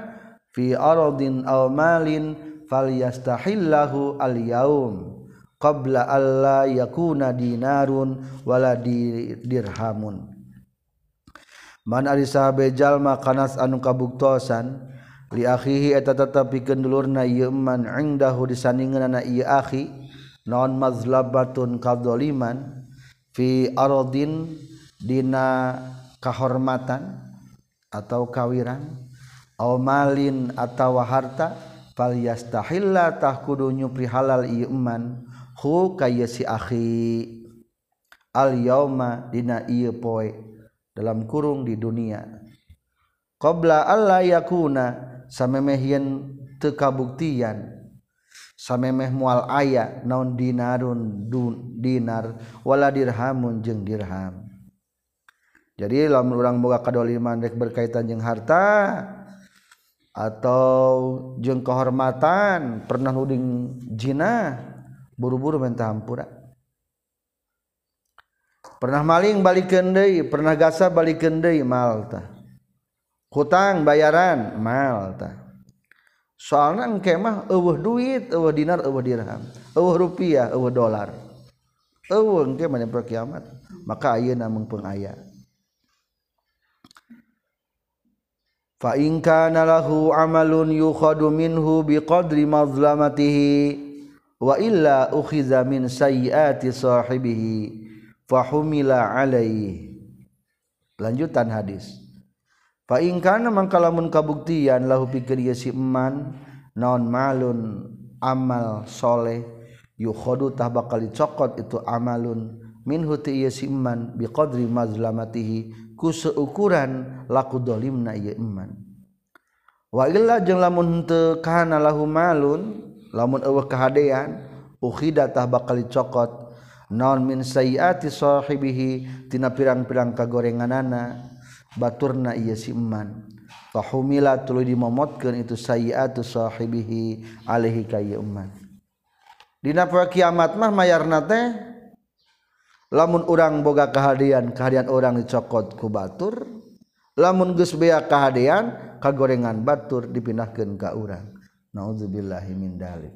fi ardin aw malin falyastahillahu al yaum qabla alla yakuna dinarun wala dirhamun. Man ari sahabe jalma kanas anu kabuktosan li akhihi eta tetepikeun dulurna ieu man indahu disandingeunana ieu akhi non mazlabatun kadzaliman fi aradin dina kahormatan atau kawiran au malin atawa harta fal yastahilla tah kudu nyupri halal iman hu kaya si akhi. Al yauma dina ieu poe dalam kurung di dunia. Qabla alla yakuna samemehieun teu kabuktian. samemeh mual aya naon dinarun dun, dinar wala dirhamun jeung dirham. Jadi lamun urang boga kadoliman rek berkaitan jeung harta atau jeung kehormatan pernah nuding jina buru-buru minta hampura pernah maling balik deui pernah gasa balik deui mal tah. Hutang bayaran mal tah. Soalnya engke mah eueuh duit eueuh dinar eueuh dirham eueuh rupiah eueuh dolar. Eueuh engke mah kiamat. Maka ayeuna mung aya. Faingkana lahu amalun yukhadu minhu biqadri mazlamatihi wa illa ukhiza min sayyiati sahibihi fahumila alaihi lanjutan hadis faingkana mangkalamun kabuktian lahu pikir ya si eman naon malun amal soleh yukhodu tah bakal dicokot itu amalun. Min huti iya si eman biqadri mazlamatihi ku seukuran laku dolimna iya eman. Wa illa jeung lamun teu kana lahu malun lamun eueuh kahadean ukhida tah bakal dicokot. Naon min sayiati sahibihi tina pirang-pirang kagorenganana. baturna iya siman fahumila tuluy dimomotkeun itu sayiatu sahibihi alaihi ka iman dina poe kiamat mah mayarna teh lamun urang boga kehadian kehadian orang dicokot ku batur lamun geus bea kehadian kagorengan batur dipindahkeun ka urang. Naudzubillahi min dalik.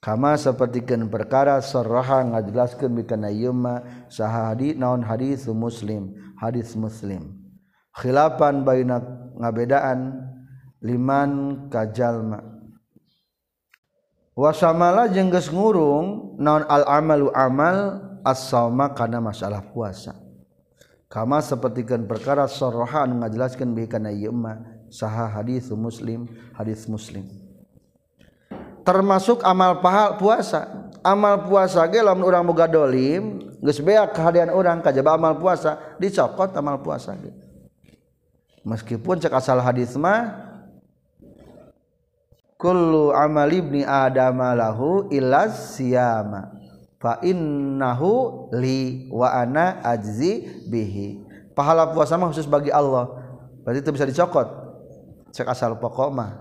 Kama sapertikeun perkara sarraha ngajelaskeun bikana yuma sahadi naon hadis muslim. Hadis muslim. Khilafan baina ngabedaan liman kajalma. Wasamala jeung geus ngurung naon al amalu amal as-sauma kana masalah puasa. Kama sapertikeun perkara sarraha anu ngajelaskeun bi kana saha hadis muslim hadis muslim. Termasuk amal pahal puasa amal puasa ge lamun urang boga dolim geus beak kehadian urang kajaba amal puasa dicokot amal puasa ge. Meskipun cek asal hadis mah kullu amal ibni adam lahu illa siyama fa innahu li wa ana ajzi bihi. Pahala puasa mah khusus bagi Allah. Berarti itu bisa dicokot. Cek asal pokok mah.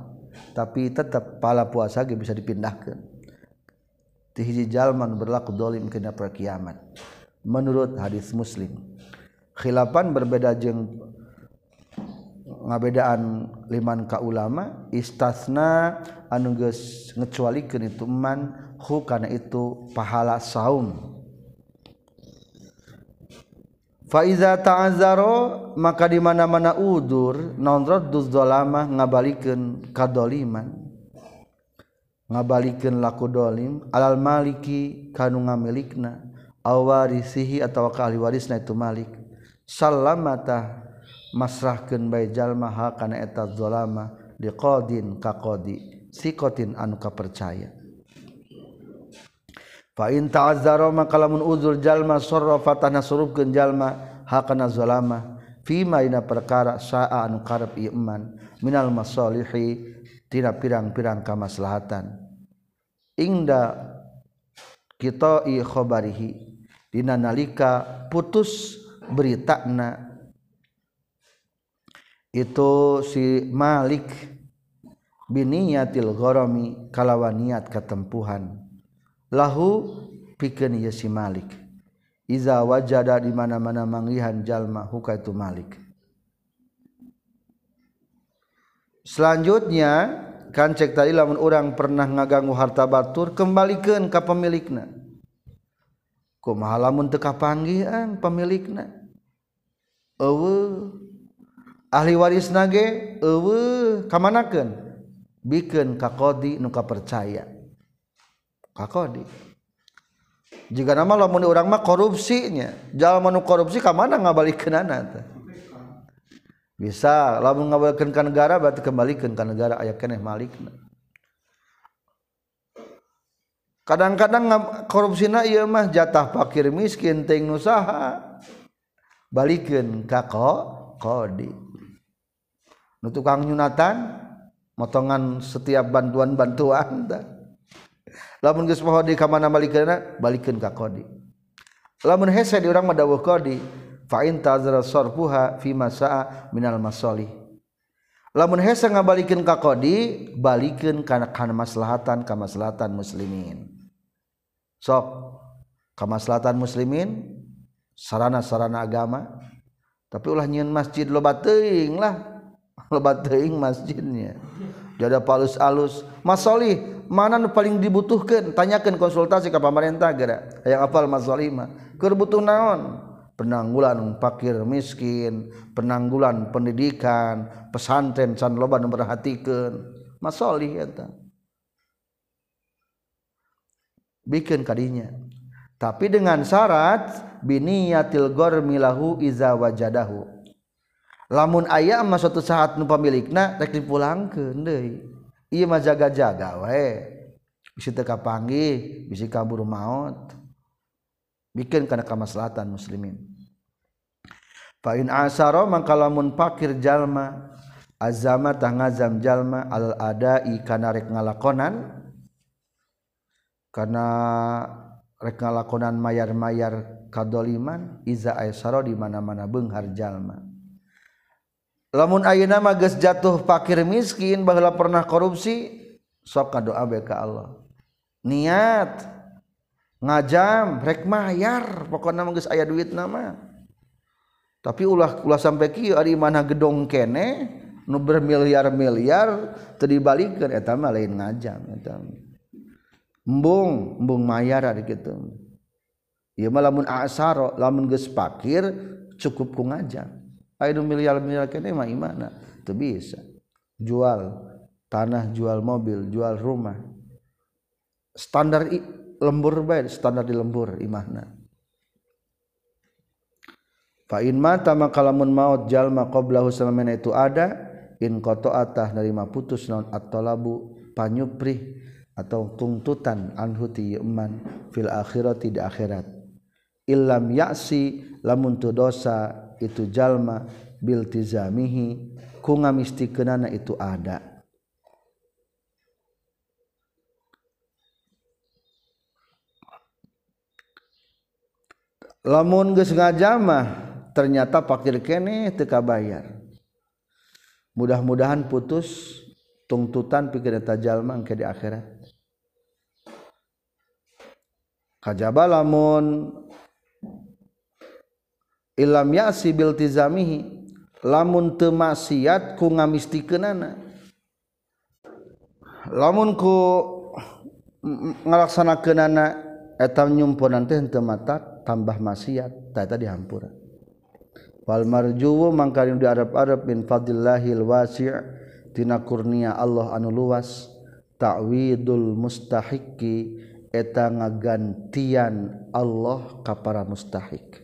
Tapi tetap pahala puasa ge bisa dipindahkan hiji jalman berlaku dolim kena kiamat. Menurut hadis muslim khilafan berbeda jeung ngabedaan liman ka ulama istasna anu geus ngecualikeun itu man hu kana itu pahala saum. Fa iza ta'azzaro maka di mana-mana udur naon radduz zalamah ngabalikeun kadoliman ngabalikin laku dolim alal maliki kanu ngamilikna awarisihi atau ka ahli warisna itu malik. Salamata masrahkeun bae jalma ha kana eta zalama liqadin ka qadi sikotin anu kapercaya. Fa in ta'azzara maka lamun uzur jalma sarrafa tanasrufkeun jalma ha kana zalama fima ina perkara sa'a anu karep iman minal masalihi tina pirang-pirang kamaslahatan. Ingda kita i khabarihi dina nalika putus beritana. Itu si Malik biniyatil ghorami kalawan niat ketempuhan lahu pikeun ieu si Malik. Iza wajada di mana-mana manggihan jalma huka itu Malik. Selanjutnya kan cek tadi lamun orang pernah ngaganggu harta batur kembalikan ke pemilikna kumaha lamun teu kapanggihan pemilikna eueuh. Ahli waris nage eueuh kamanakeun? Bikeun ka nuka nu kapercaya. Ka jika nama lamun urang mah korupsinya jalan manu korupsi ka mana ngabalikeunana teh? bisa lamun ngabalikeun ka negara berarti kembalikan ka negara aya keneh malikna. Kadang-kadang korupsina ieu mah jatah fakir miskin ting nu saha balikeun ka kodi. Nu tukang nyunatan motongan setiap bantuan-bantuan lamun geus poho di ka mana balikeunna balikeun ka kodi. Lamun hese di urang madawuh qadi kodi in tazara sarfuha fi masaa minal masalih. Lamun hese ngabalikeun ka qadi balikeun kana kana maslahatan ka maslahatan muslimin. Sok ka maslahatan muslimin sarana-sarana agama. Tapi ulah nyieun masjid loba teuing lah. (laughs) Lebat teuing masjidnya. Jadi palus alus masoli mana nu paling dibutuhkan? Tanyakan konsultasi ke pemerintah gara yang apal masoli mah. Keur butuh naon penanggulan fakir miskin penanggulan pendidikan pesantren san loban memperhatikan masolih eta bikin kadinya. Tapi dengan syarat biniyatil gormilahu iza wajadahu. Lamun aya mah suatu saat nu pamilikna rek dipulangkeun deui. Ieu mah jaga-jaga wae. Bisi teu kapanggih bisi kabur maot bikin karena kamaslahatan muslimin. Fa in asaro mangkalamun pakir jalma azama tangazam jalma al adai kana rek ngalakonan kana rek ngalakonan mayar-mayar kadoliman iza aisara di mana-mana benghar jalma. Lamun ayeuna mah geus jatuh fakir miskin baheula pernah korupsi sok kadoa bae ka Allah. Niat. ngajam rek mayar nama mengges ayah duit nama tapi ulah ulah sampai ki ari mana gedong kene nu bermiliar-miliar teu dibalikkeun eta mah lain ngajam eta embung embung mayar ari kitu ieu mah lamun asaro lamun geus pakir cukup ku ngajam. Aya miliar-miliar kene mah imana teu bisa. Jual tanah jual mobil jual rumah. Standar lembur baik standar di lembur imahna. Fa in mata maka lamun maut jalma qablahu samana itu ada in qata'atah nerima putus naon at-talabu panyuprih atau tuntutan anhu ti iman fil akhirati di akhirat. Illam ya'si lamun tu dosa itu jalma bil tizamihi ku ngamistikeunana itu ada lamun geus ngajamah ternyata pakir kene teka bayar mudah-mudahan putus tuntutan pikir jalma engke di akhirat. Kajaba lamun ilam ya'si bil tizamihi lamun teu maksiat ku ngamistikeunana lamun ku ngalaksanakeunana Eh, etam nyumpunan teh henteu mata tambah maksiat. Tata dihampura wal marjuwu mangkarim di arab-arab min fadlillahil wasi' tina kurnia Allah anu luas ta'widul mustahiqi eta ngagantian Allah ka para mustahik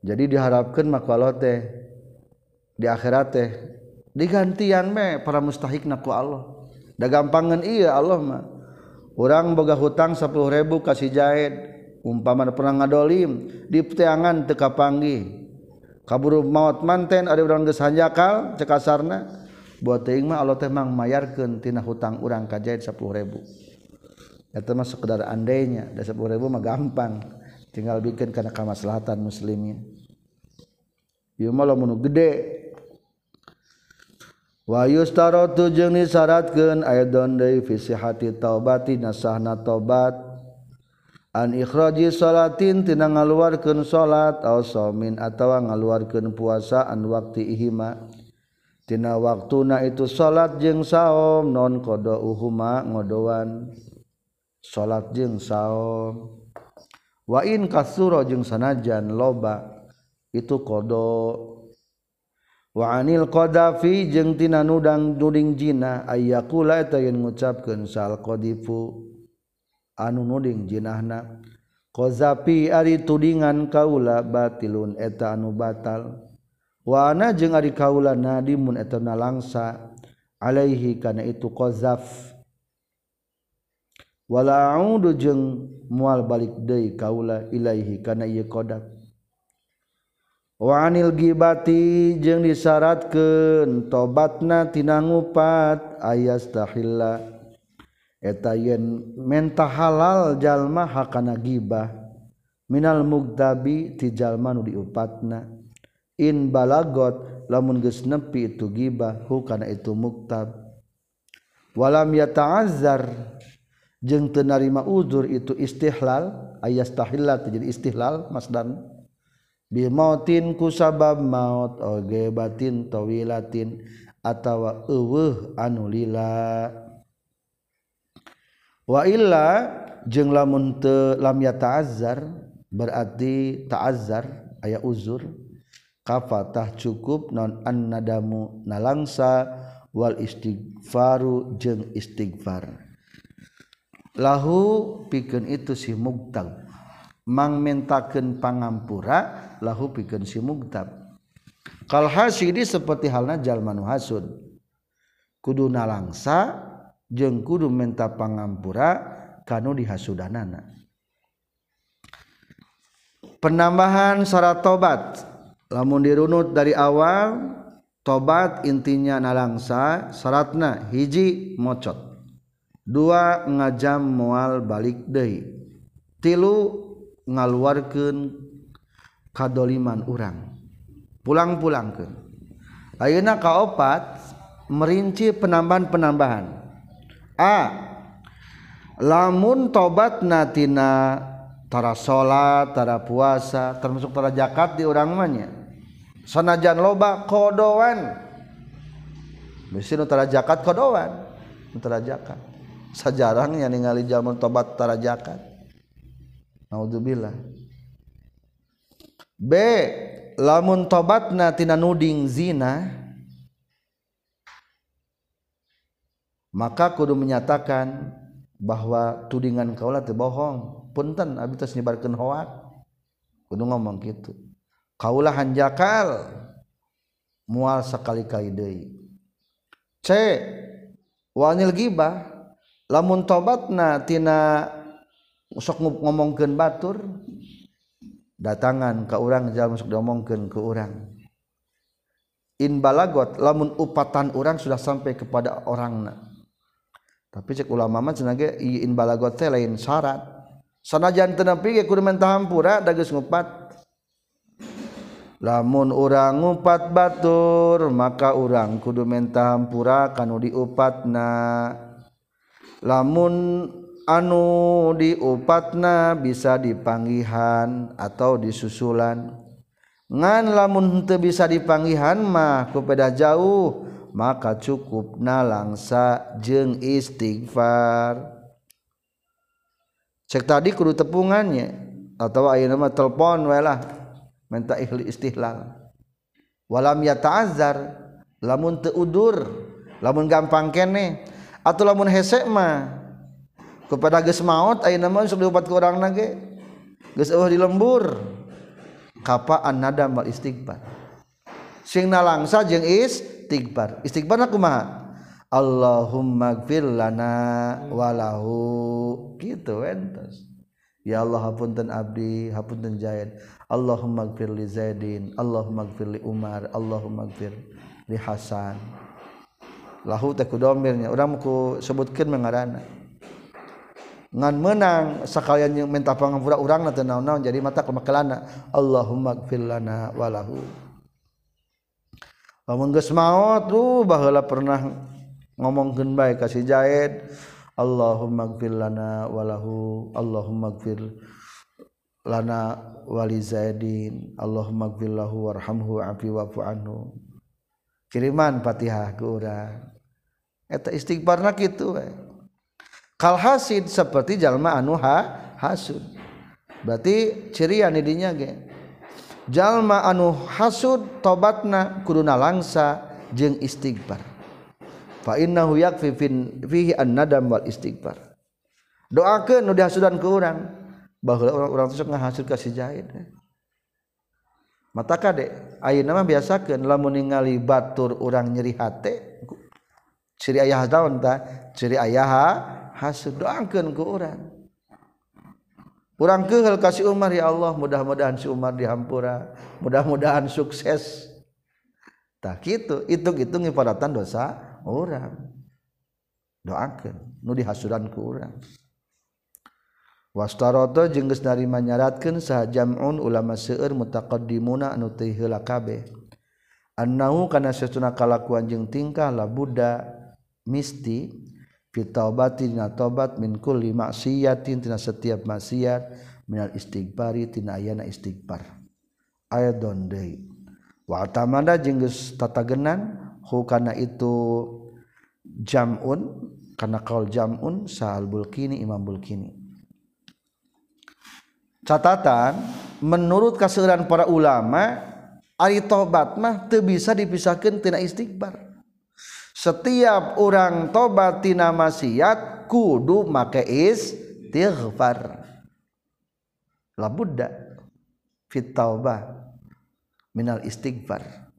jadi diharapkan maka Allah teh di akhirat teh digantian me para mustahik naku Allah. Da gampangan iya Allah mah. orang boga hutang 10.000 kasih jahit umpaman perang ngadolim di teangan teka panggi kaburu maut manten ada orang geus hanjakal cekasarna buat teuing mah Allah teh mang mayarkeun tina hutang urang ka jahit 10.000 eta mah sekedar andainya da 10.000 mah gampang. Tinggal bikin kana kamaslahatan muslimnya ieu mah lamun gede Wahyu jeung disyaratkan ayadon deui fi sihati taubati nasahna taubat. An ikhraji salatin tina ngaluarkeun salat aw saumin atawa ngaluarkeun puasa an waqti ihima. Tina waktuna itu salat jeung saum non qada uhuma ngodoan. Salat jeung saum. Wa in kasura jeung sanajan loba itu qada wa anil qadafi jeung tina nudang nuding jina ayyakula eta yen ngucapkeun sal qadifu anu nuding jinahna. Qazafi ari tudingan kaula batilun eta anu batal. Wa ana jeung ari kaula nadimun eta nalangsa. Alaihi kana itu qazaf wala a'udu jeung moal balik deui kaula ilaihi kana ieu qadaf Waanil gibati jeung disyaratkeun tobatna tina ngupat ayastahilla. Eta yen menta halal jalma hakana gibah minal mugdabi ti jalma nu diupatna. In balagot lamun geus nepi itu gibah hukana itu muktab. Walam yata'azzar jeung teu narima uzur itu istihlal ayastahilla jadi istihlal masdan. Bi mautin ku sabab maut oge batin tawilatin atawa eueuh anu lila. Wailla jeng lamun lamya ta'azzar berarti ta'azzar aya uzur kafatah cukup non an nadamu nalangsa wal istighfaru jeng istighfar. Lahu pikeun itu si mugtab mangmentakeun pangampura lahu pikeun si mugtab kal hasidi seperti halna jalma nu hasud. Kudu nalangsa jeung kudu menta pangampura kanu dihasudanana penambahan syarat tobat. Lamun dirunut dari awal tobat intinya nalangsa syaratna hiji mocot. Dua ngajam mual balik deui. Tilu ngaluarkan kadoliman orang pulang-pulang ke Ayeuna kaopat merinci penambahan-penambahan A lamun tobat natina tara salat, tara puasa termasuk tara zakat di urang mah nya. sanajan loba kodowan mesti nu tara zakat kodowan nu tara zakat. sajarang yang ningali jamun tobat tara zakat. naudzubillah B lamun tobatna tina nuding zina maka kudu menyatakan bahwa tudingan kaulah teu bohong. Punten abi tos nyebarkeun hoak. Kudu ngomong gitu kaulah hanjakal. Mual sakali-kali deui. C wanil gibah. Lamun tobatna tina sok ngomongkeun batur datangan ke orang jalan masuk diomongkeun ke orang in balagot lamun upatan orang sudah sampai kepada orangna. Tapi cek ulama mah cenage in balagot teh lain syarat. Sanajan teu nepi ge kudu mentah hampura da geus ngupat. Lamun urang ngupat batur maka urang kudu mentah hampura kanu diupatna. Lamun anu diupatna bisa dipanggihan atau disusulan. Ngan lamun teu bisa dipanggihan mah ku jauh maka cukup nalangsa jeng istighfar. Cek tadi kudu tepungannya atau ayeuna mah telepon we lah minta istihlal. Walam yata'azzar lamun teu udur lamun gampang kene atau lamun hese mah kepada geus maot ayeuna mah sok diobat ku urang ge geus eueuh di lembur kapaan nadam wal istighfar sing nalangsa jeung is istighfar istighfar kumaha? Allahumma gfir lana walahu. Gitu entos ya Allah hapunten abdi hapunten Zaid. Allahumma gfir li Zaidin. Allahumma gfir li Umar. Allahumma gfir li Hasan. Lahu teh kudomirnya urang ku sebutkeun mengarana ngan menang sekalian yang minta pangapura orang na naon-naon jadi mata kemakelana Allahumma gfir lana walahu lamun geus maot baheula pernah ngomongkeun bae ka si Jaid Allahumma gfir lana walahu Allahumma gfir lana wali Zaidin Allahumma gfir lahu warhamhu afi wa'fu anhu. Kiriman Fatihah ke urang. Eta istighfarna kitu we kal hasid seperti jalma anu ha hasud. Berarti ciri anu dinya ge. Jalma anu hasud tobatna kuduna langsa jeung istighfar. Fa innahu yakfi fihi an-nadam wal istighfar. Doakeun nu dihasudan ku urang. Baheula urang-urang sok ngahasud ka si jahit. Mata kade ayeuna mah biasakeun lamun ningali batur urang nyeri hate ciri ayah daun ta? Ciri ayah hasud doangkeun ku urang urang kehel kasih Umar ya Allah mudah-mudahan si Umar dihampura. Mudah-mudahan sukses. Tak gitu. Hitung-hitung ngiparatan dosa orang. Doakan nu dihasudan ku urang wastaroto jengges narima nyaratkan sahajamun ulama seueur mutaqaddimuna anu teu heula kabeh annahu kana satuna kalakuan jeung tingkah la buddha misti taubati dina tobat min kulli maksiatin tina setiap maksiat minal istighfari tina ayana istighfar. Ayat dondei wa tamanda jeung geus tatagenan hu kana itu jamun kana kaul jamun sahal bulkini imam bulkini. Catatan menurut kaseuran para ulama ari tobat mah teu bisa dipisahkeun tina istighfar setiap orang tobat tina maksiat kudu make istighfar. La budda fit taubah minal istighfar.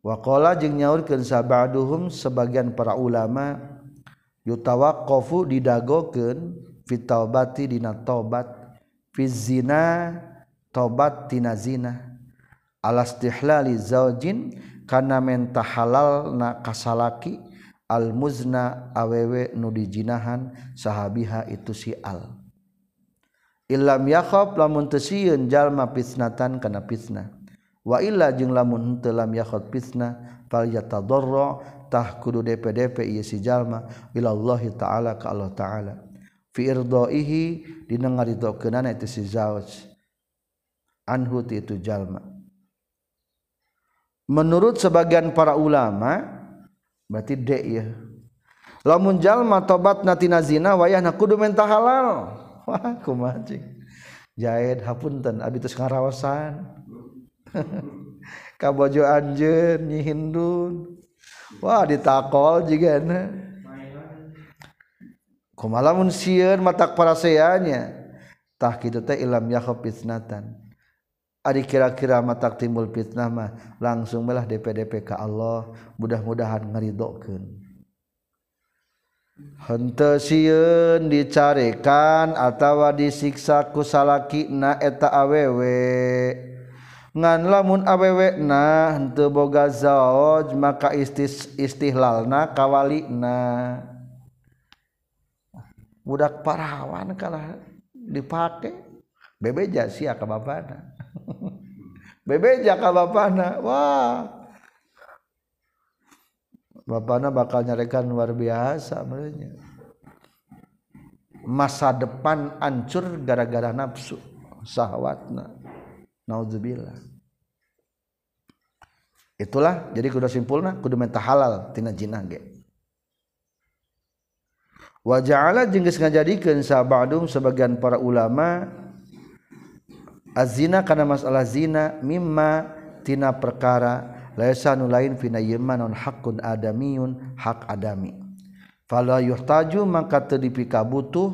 Wa qala jeung nyaurkeun sabaduhum sebagian para ulama yutawaqqafu didagokeun fit taubati dina tobat fi zina tobat tina zina. Alastihlali zaujin kana menta halal na kasalaki al muzna awewe nu dijinahan sahabiha itu si al. Illam yakhaf lamun tesieun jalma fitnatan kana fitnah wa illa jeung lamun teu lam yakhaf fitnah fal yatadarra tah kudu DPDP ieu si jalma ilallahi taala ka Allah taala. Fi irdaihi dina ngaridokeunana itu si zauj anhu ti itu jalma. menurut sebagian para ulama berarti dek ya. Lamun jalma tobat natina zina wayah kudu mentah halal. (laughs) Wah kumacing jahit hapunten abi terus ngarawasan. (laughs) Kabojo anjeun nyihindun wah ditakol juga na kumalamun sieun matak para seanya tah kitu teh ilam yakhaf fitnatan. Ari kira-kira matak timbul fitnah mah langsung melah DPDP ke Allah mudah-mudahan ngeridokeun. Henteu sieun dicarekan atawa disiksa ku salakina eta awewe. Ngan lamun awewe na henteu boga zauj maka istis istihlalna kawalina. Budak parawan kalah dipake bebeja sia ka babana. (laughs) bebeja ka bapana. Wah. Bapana bakal nyarekan luar biasa merenya. Masa depan ancur gara-gara nafsu sahwatna. Naudzubillah itulah jadi kudu simpulna kudu minta halal tina jinah ge. Wa ja'ala jeung geus ngajadikeun sabadum sebagian para ulama azina karena masalah zina mimma tina perkara laisa nu lain fina non hakun adamiun hak adami. Fala yuhtaju maka teu butuh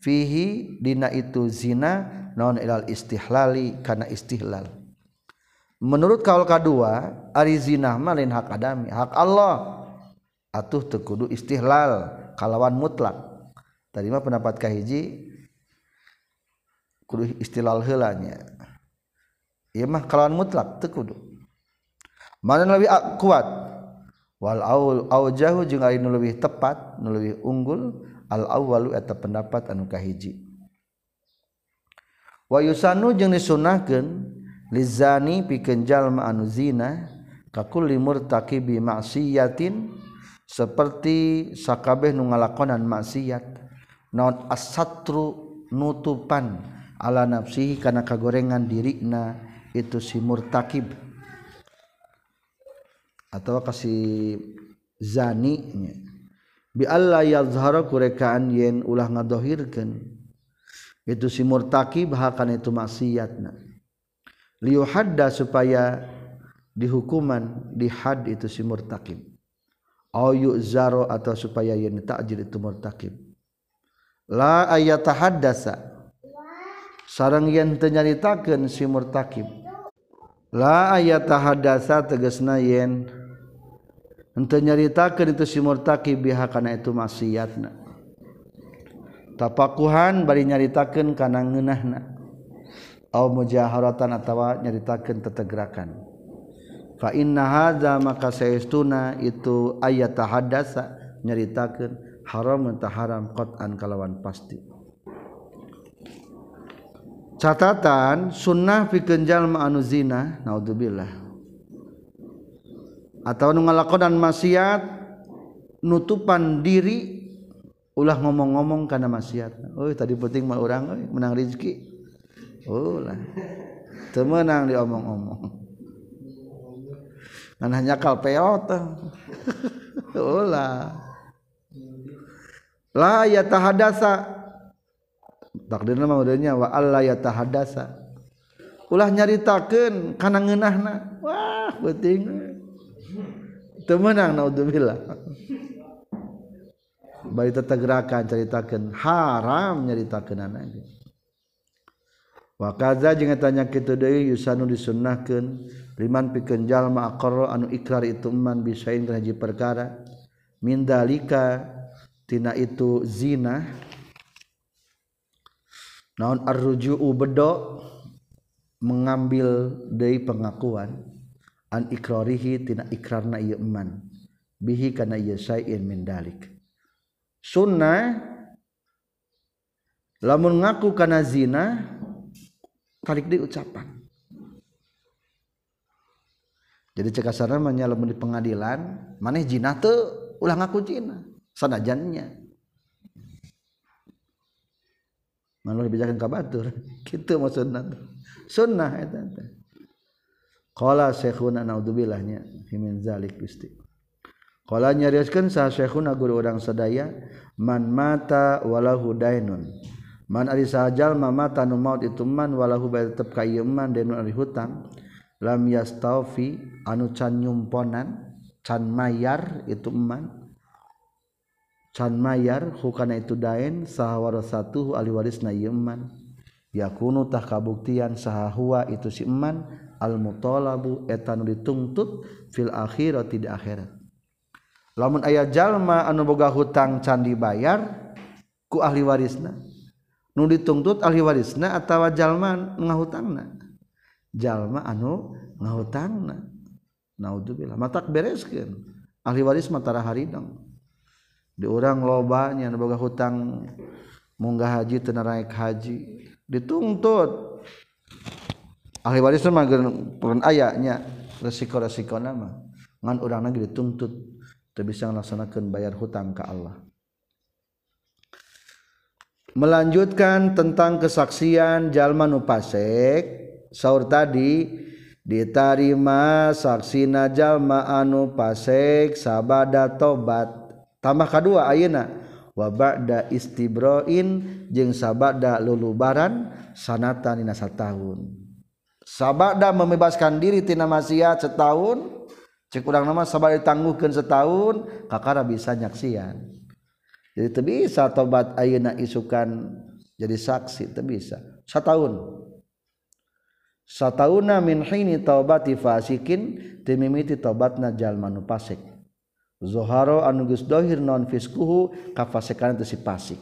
fihi dina itu zina non ilal istihlali kana istihlal. Menurut kaul kadua ari zina mah lain hak adami hak Allah. Atuh teu kudu istihlal kalawan mutlak. Tadi mah pendapat kahiji kudu istilal helanya ya mah kalawan mutlak teu kudu. Mana lebih kuat? Wal aul aujahu jeung ari nu leuwih tepat nu leuwih unggul al awwalu eta pendapat anu kahiji. Wa yusanu jeung disunahkeun lizani pikeun jalma anu zina ka kulli murtaqibi ma'siyatin seperti sakabeh nu ngalakonan maksiat. Naon asatru nutupan. Ala nafsihi karena kagorengan dirina itu si murtakib. Atau kasih zani bi Allah yazhara kurekaan yen ulah ngadohirkan itu si murtakib hakan itu maksiatna. Hadda supaya dihukuman dihad itu si murtakib. Au zaro atau supaya yen takjil itu murtakib. La ayatahaddasa sarang yen tenyaritakeun si murtakib. La ayat tahadasa tegasna yen henteu nyaritakeun itu si murtakib biha kana itu maksiatna. Tapakuhan bari nyaritakeun kana ngeunahna. Au mujaharatan atawa nyaritakeun tetegerakan fa inna hadza maka saestuna itu ayat tahadasa nyaritakeun haram tah haram qat'an kalawan pasti. catatan sunnah pikenjal anu zina naudzubillah. Atau nu ngalakonan maksiat nutupan diri ulah ngomong-ngomong karena maksiat. Oh tadi penting mah orang oh, menang rezeki oh lah temenang diomong-omong kan hanya kal peot oh (laughs) lah la ya tahadasa takdir nama udahnya wa alla yatahadasa. Ulah nyaritakeun kana ngeunahna. Wah penting teu meunang naudzubillah. Bari tetegerakan ceritakeun haram nyaritakeun anana wa kaza jeung tanya kitu deui yusanu disunnahkeun. Liman pikeun jalma aqarra anu ikrar itu man bisain kana perkara. Min dalika tina itu zina naon arruju'u bedo? Mengambil dari pengakuan an ikrarihi tina ikrarna ieu eman. Bihi kana ieu syai'in min dalik. Sunnah lamun ngaku kana zina tarik di ucapan. Jadi cekasar namanya di pengadilan maneh jina tuh ulah ngaku jina sanajannya malu dibijakan kabatur. (laughs) Gitu maksudnya sunnah itu Qala syekhuna naudzubillah min zalik gusti. Qala nyarioskeun sah syekhuna guru urang sadaya man mata walahu dainun. Man ari sajal mata nu maut itu man walahu bae tetep ka ieu man dainun ari hutang. Lam yastaufi anu can nyumponan can mayar itu man can mayar hukana itu daen sahawara satu ahli warisna yeman yakunu tah kabuktian sahahwa itu si eman al mutolabu etanu dituntut fil akhirat tidak akhirat. Lamun ayah jalma anu boga hutang can dibayar ku ahli warisna nu dituntut ahli warisna atawa jalma ngahutangna. Jalma anu ngahutangna. Naudzubillah matak bereskeun. Ahli waris matara haridang di orang lobanya boga hutang munggah haji teu haji. Dituntut ahli waris mah pun ayatnya resiko-resiko nama ngan orang lagi dituntut tidak bisa melaksanakan bayar hutang ke Allah. Melanjutkan tentang kesaksian jalma nu pasek sahur tadi diterima saksina jalma anu pasek sabada tobat tambah kedua ayeuna. Wa ba'da istibroin jeung sabada lulubaran sanatan dina tahun sabada membebaskan diri tina maksiat setahun cek urang nama sabar ditangguhkeun setahun kakara bisa nyaksian. Jadi teu bisa tobat ayeuna isukan jadi saksi teu bisa. Setahun. Satahuna min hini taubati fasikin timimiti taubatna jalma nu fasik Zoharo anugus dohir non fiskuhu kafasekan itu si pasik.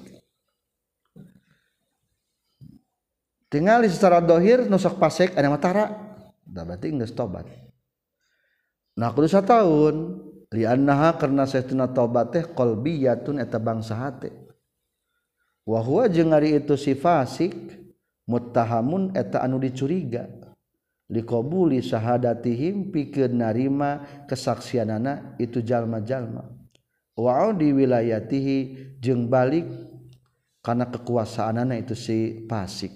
Tinggal secara dohir nusok pasik ada matara. dah berarti nggak tobat. Nah kudu tahun liannaha karena saytuna tobat teh kolbiyatun eta bangsa hati. Wahua jeung ari itu si fasik muttahamun eta anu dicuriga dikobuli syahadatihim pikir narima kesaksianana itu jalma-jalma. Wa di wilayatihi jeung balik karena kekuasaanana itu si pasik.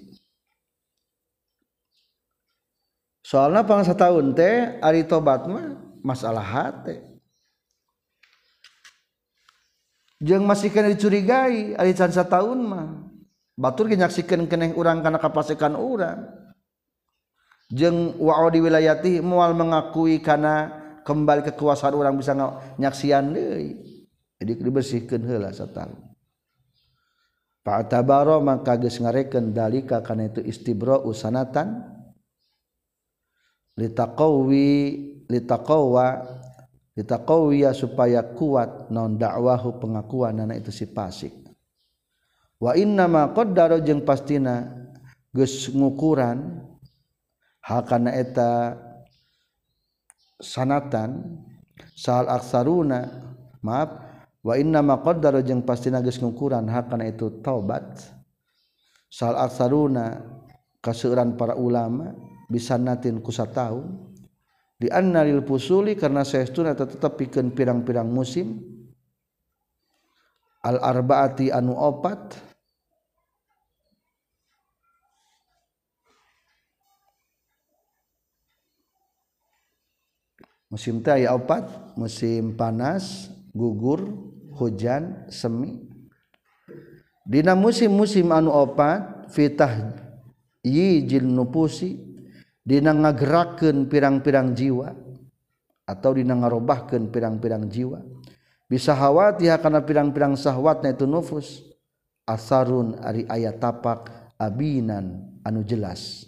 Soalnya pangsa tahun teh ari tobat mah masalah hati jeung kena dicurigai ari cansa tahun mah. Batur nyaksikeun keneh urang karena kapasikan urang. jeng wa di wilayati mual mengakui karena kembali kekuasaan orang bisa nyaksian deui jadi dibersihkeun heula satahun fa tabaro maka geus ngarekeun dalika kana itu istibra usanatan litaqawi litaqawa litaqawiya supaya kuat non dakwahu pengakuan anak itu si pasik. Wa inna ma qaddara jeung pastina geus ngukuran hakana eta sanatan sal aksaruna maaf wa inna maqaddara jeung pasti geus ngukuran hakana itu taubat. Sal aksaruna kaseuran para ulama bisa natin kusa tahun di annalil pusuli karena saestuna tetep pikeun pirang-pirang musim. Al arbaati anu opat musim teh aya opat musim panas gugur hujan semi. Dina musim-musim anu opat fitah yijil nupusi. Dina ngagerakeun pirang-pirang jiwa atau dina ngarobahkeun pirang-pirang jiwa. Bisa khawati kana pirang-pirang sahwatna itu nufus. Asarun ari ayat tapak abinan anu jelas.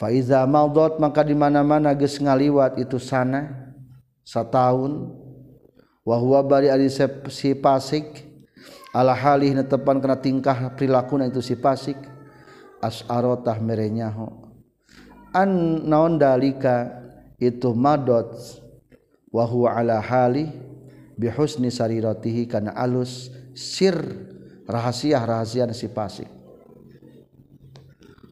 Faiza maldot maka di mana-mana geus ngaliwat itu sana sataun wa huwa bari ari si pasik. Ala halih netepan kana tingkah prilakuna itu si pasik. Asarotah merenyaho. An naon dalika itu madot. Wa huwa ala halih bihusni sarirotihi kana alus sir rahasia rahasia si pasik.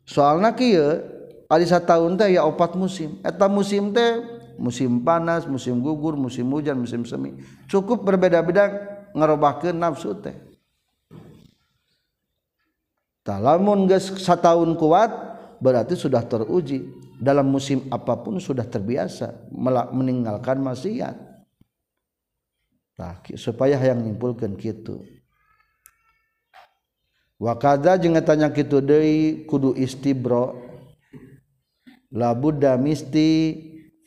Soalna kieu na tahun teh ya opat musim. Eta musim teh musim panas musim gugur musim hujan musim semi. Cukup berbeda-beda ngerubahkeun nafsu teh. Talamun geus satahun kuat berarti sudah teruji. Dalam musim apa pun sudah terbiasa meninggalkan maksiat. Nah, supaya yang nyimpulkan gitu wakada jeung tanya kitu deui kudu istibro labudda misti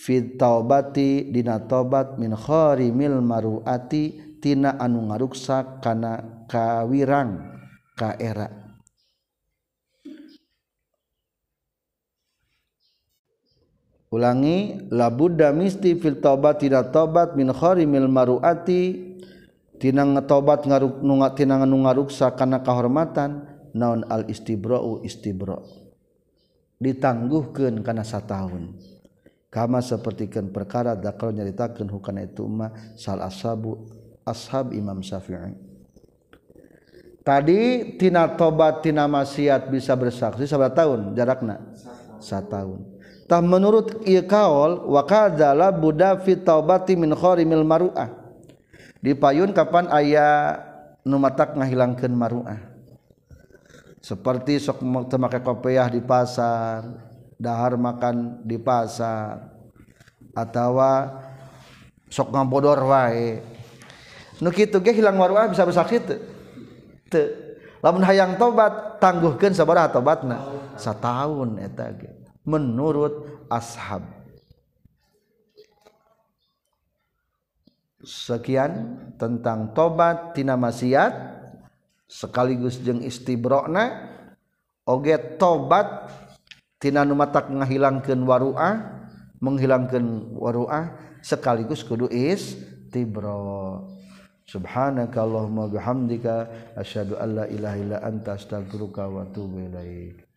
fit taubati dina tobat min kharimil maruati tina anu ngaruksak kana kawirang ka era. Ulangi labudda misti fil taubati dina tobat min kharimil maruati tina ngetobat ngaruk tina ngaruksak kana kahormatan naon al istibra'u istibra ditangguhkan karena satu tahun kama sepertikan perkara dakal nyaritakan hukana itu ma sal ashabu ashab Imam Syafi'i. Tadi tina tobat tina maksiat bisa bersaksi sabar tahun jarakna? Satu tahun tah menurut iqaul wa kadzala budda fi taubati min kharimil maruah dipayun kapan aya nu matak ngahilangkeun maruah seperti sok memakai kopiah di pasar dahar makan di pasar atau sok ngabodor wae. Gitu hilang maruah bisa bersakit lamun hayang tobat tangguhkan sabar tobatna. Setahun eta gitu menurut ashab. Sekian tentang tobat tina maksiat sekaligus jeung istibrona oge tobat tina nu matak ngahilangkeun waruah menghilangkan waruah sekaligus kudu istibra subhanakallahumma bihamdika asyhadu an la ilaha illa anta astaghfiruka wa atubu ilaik.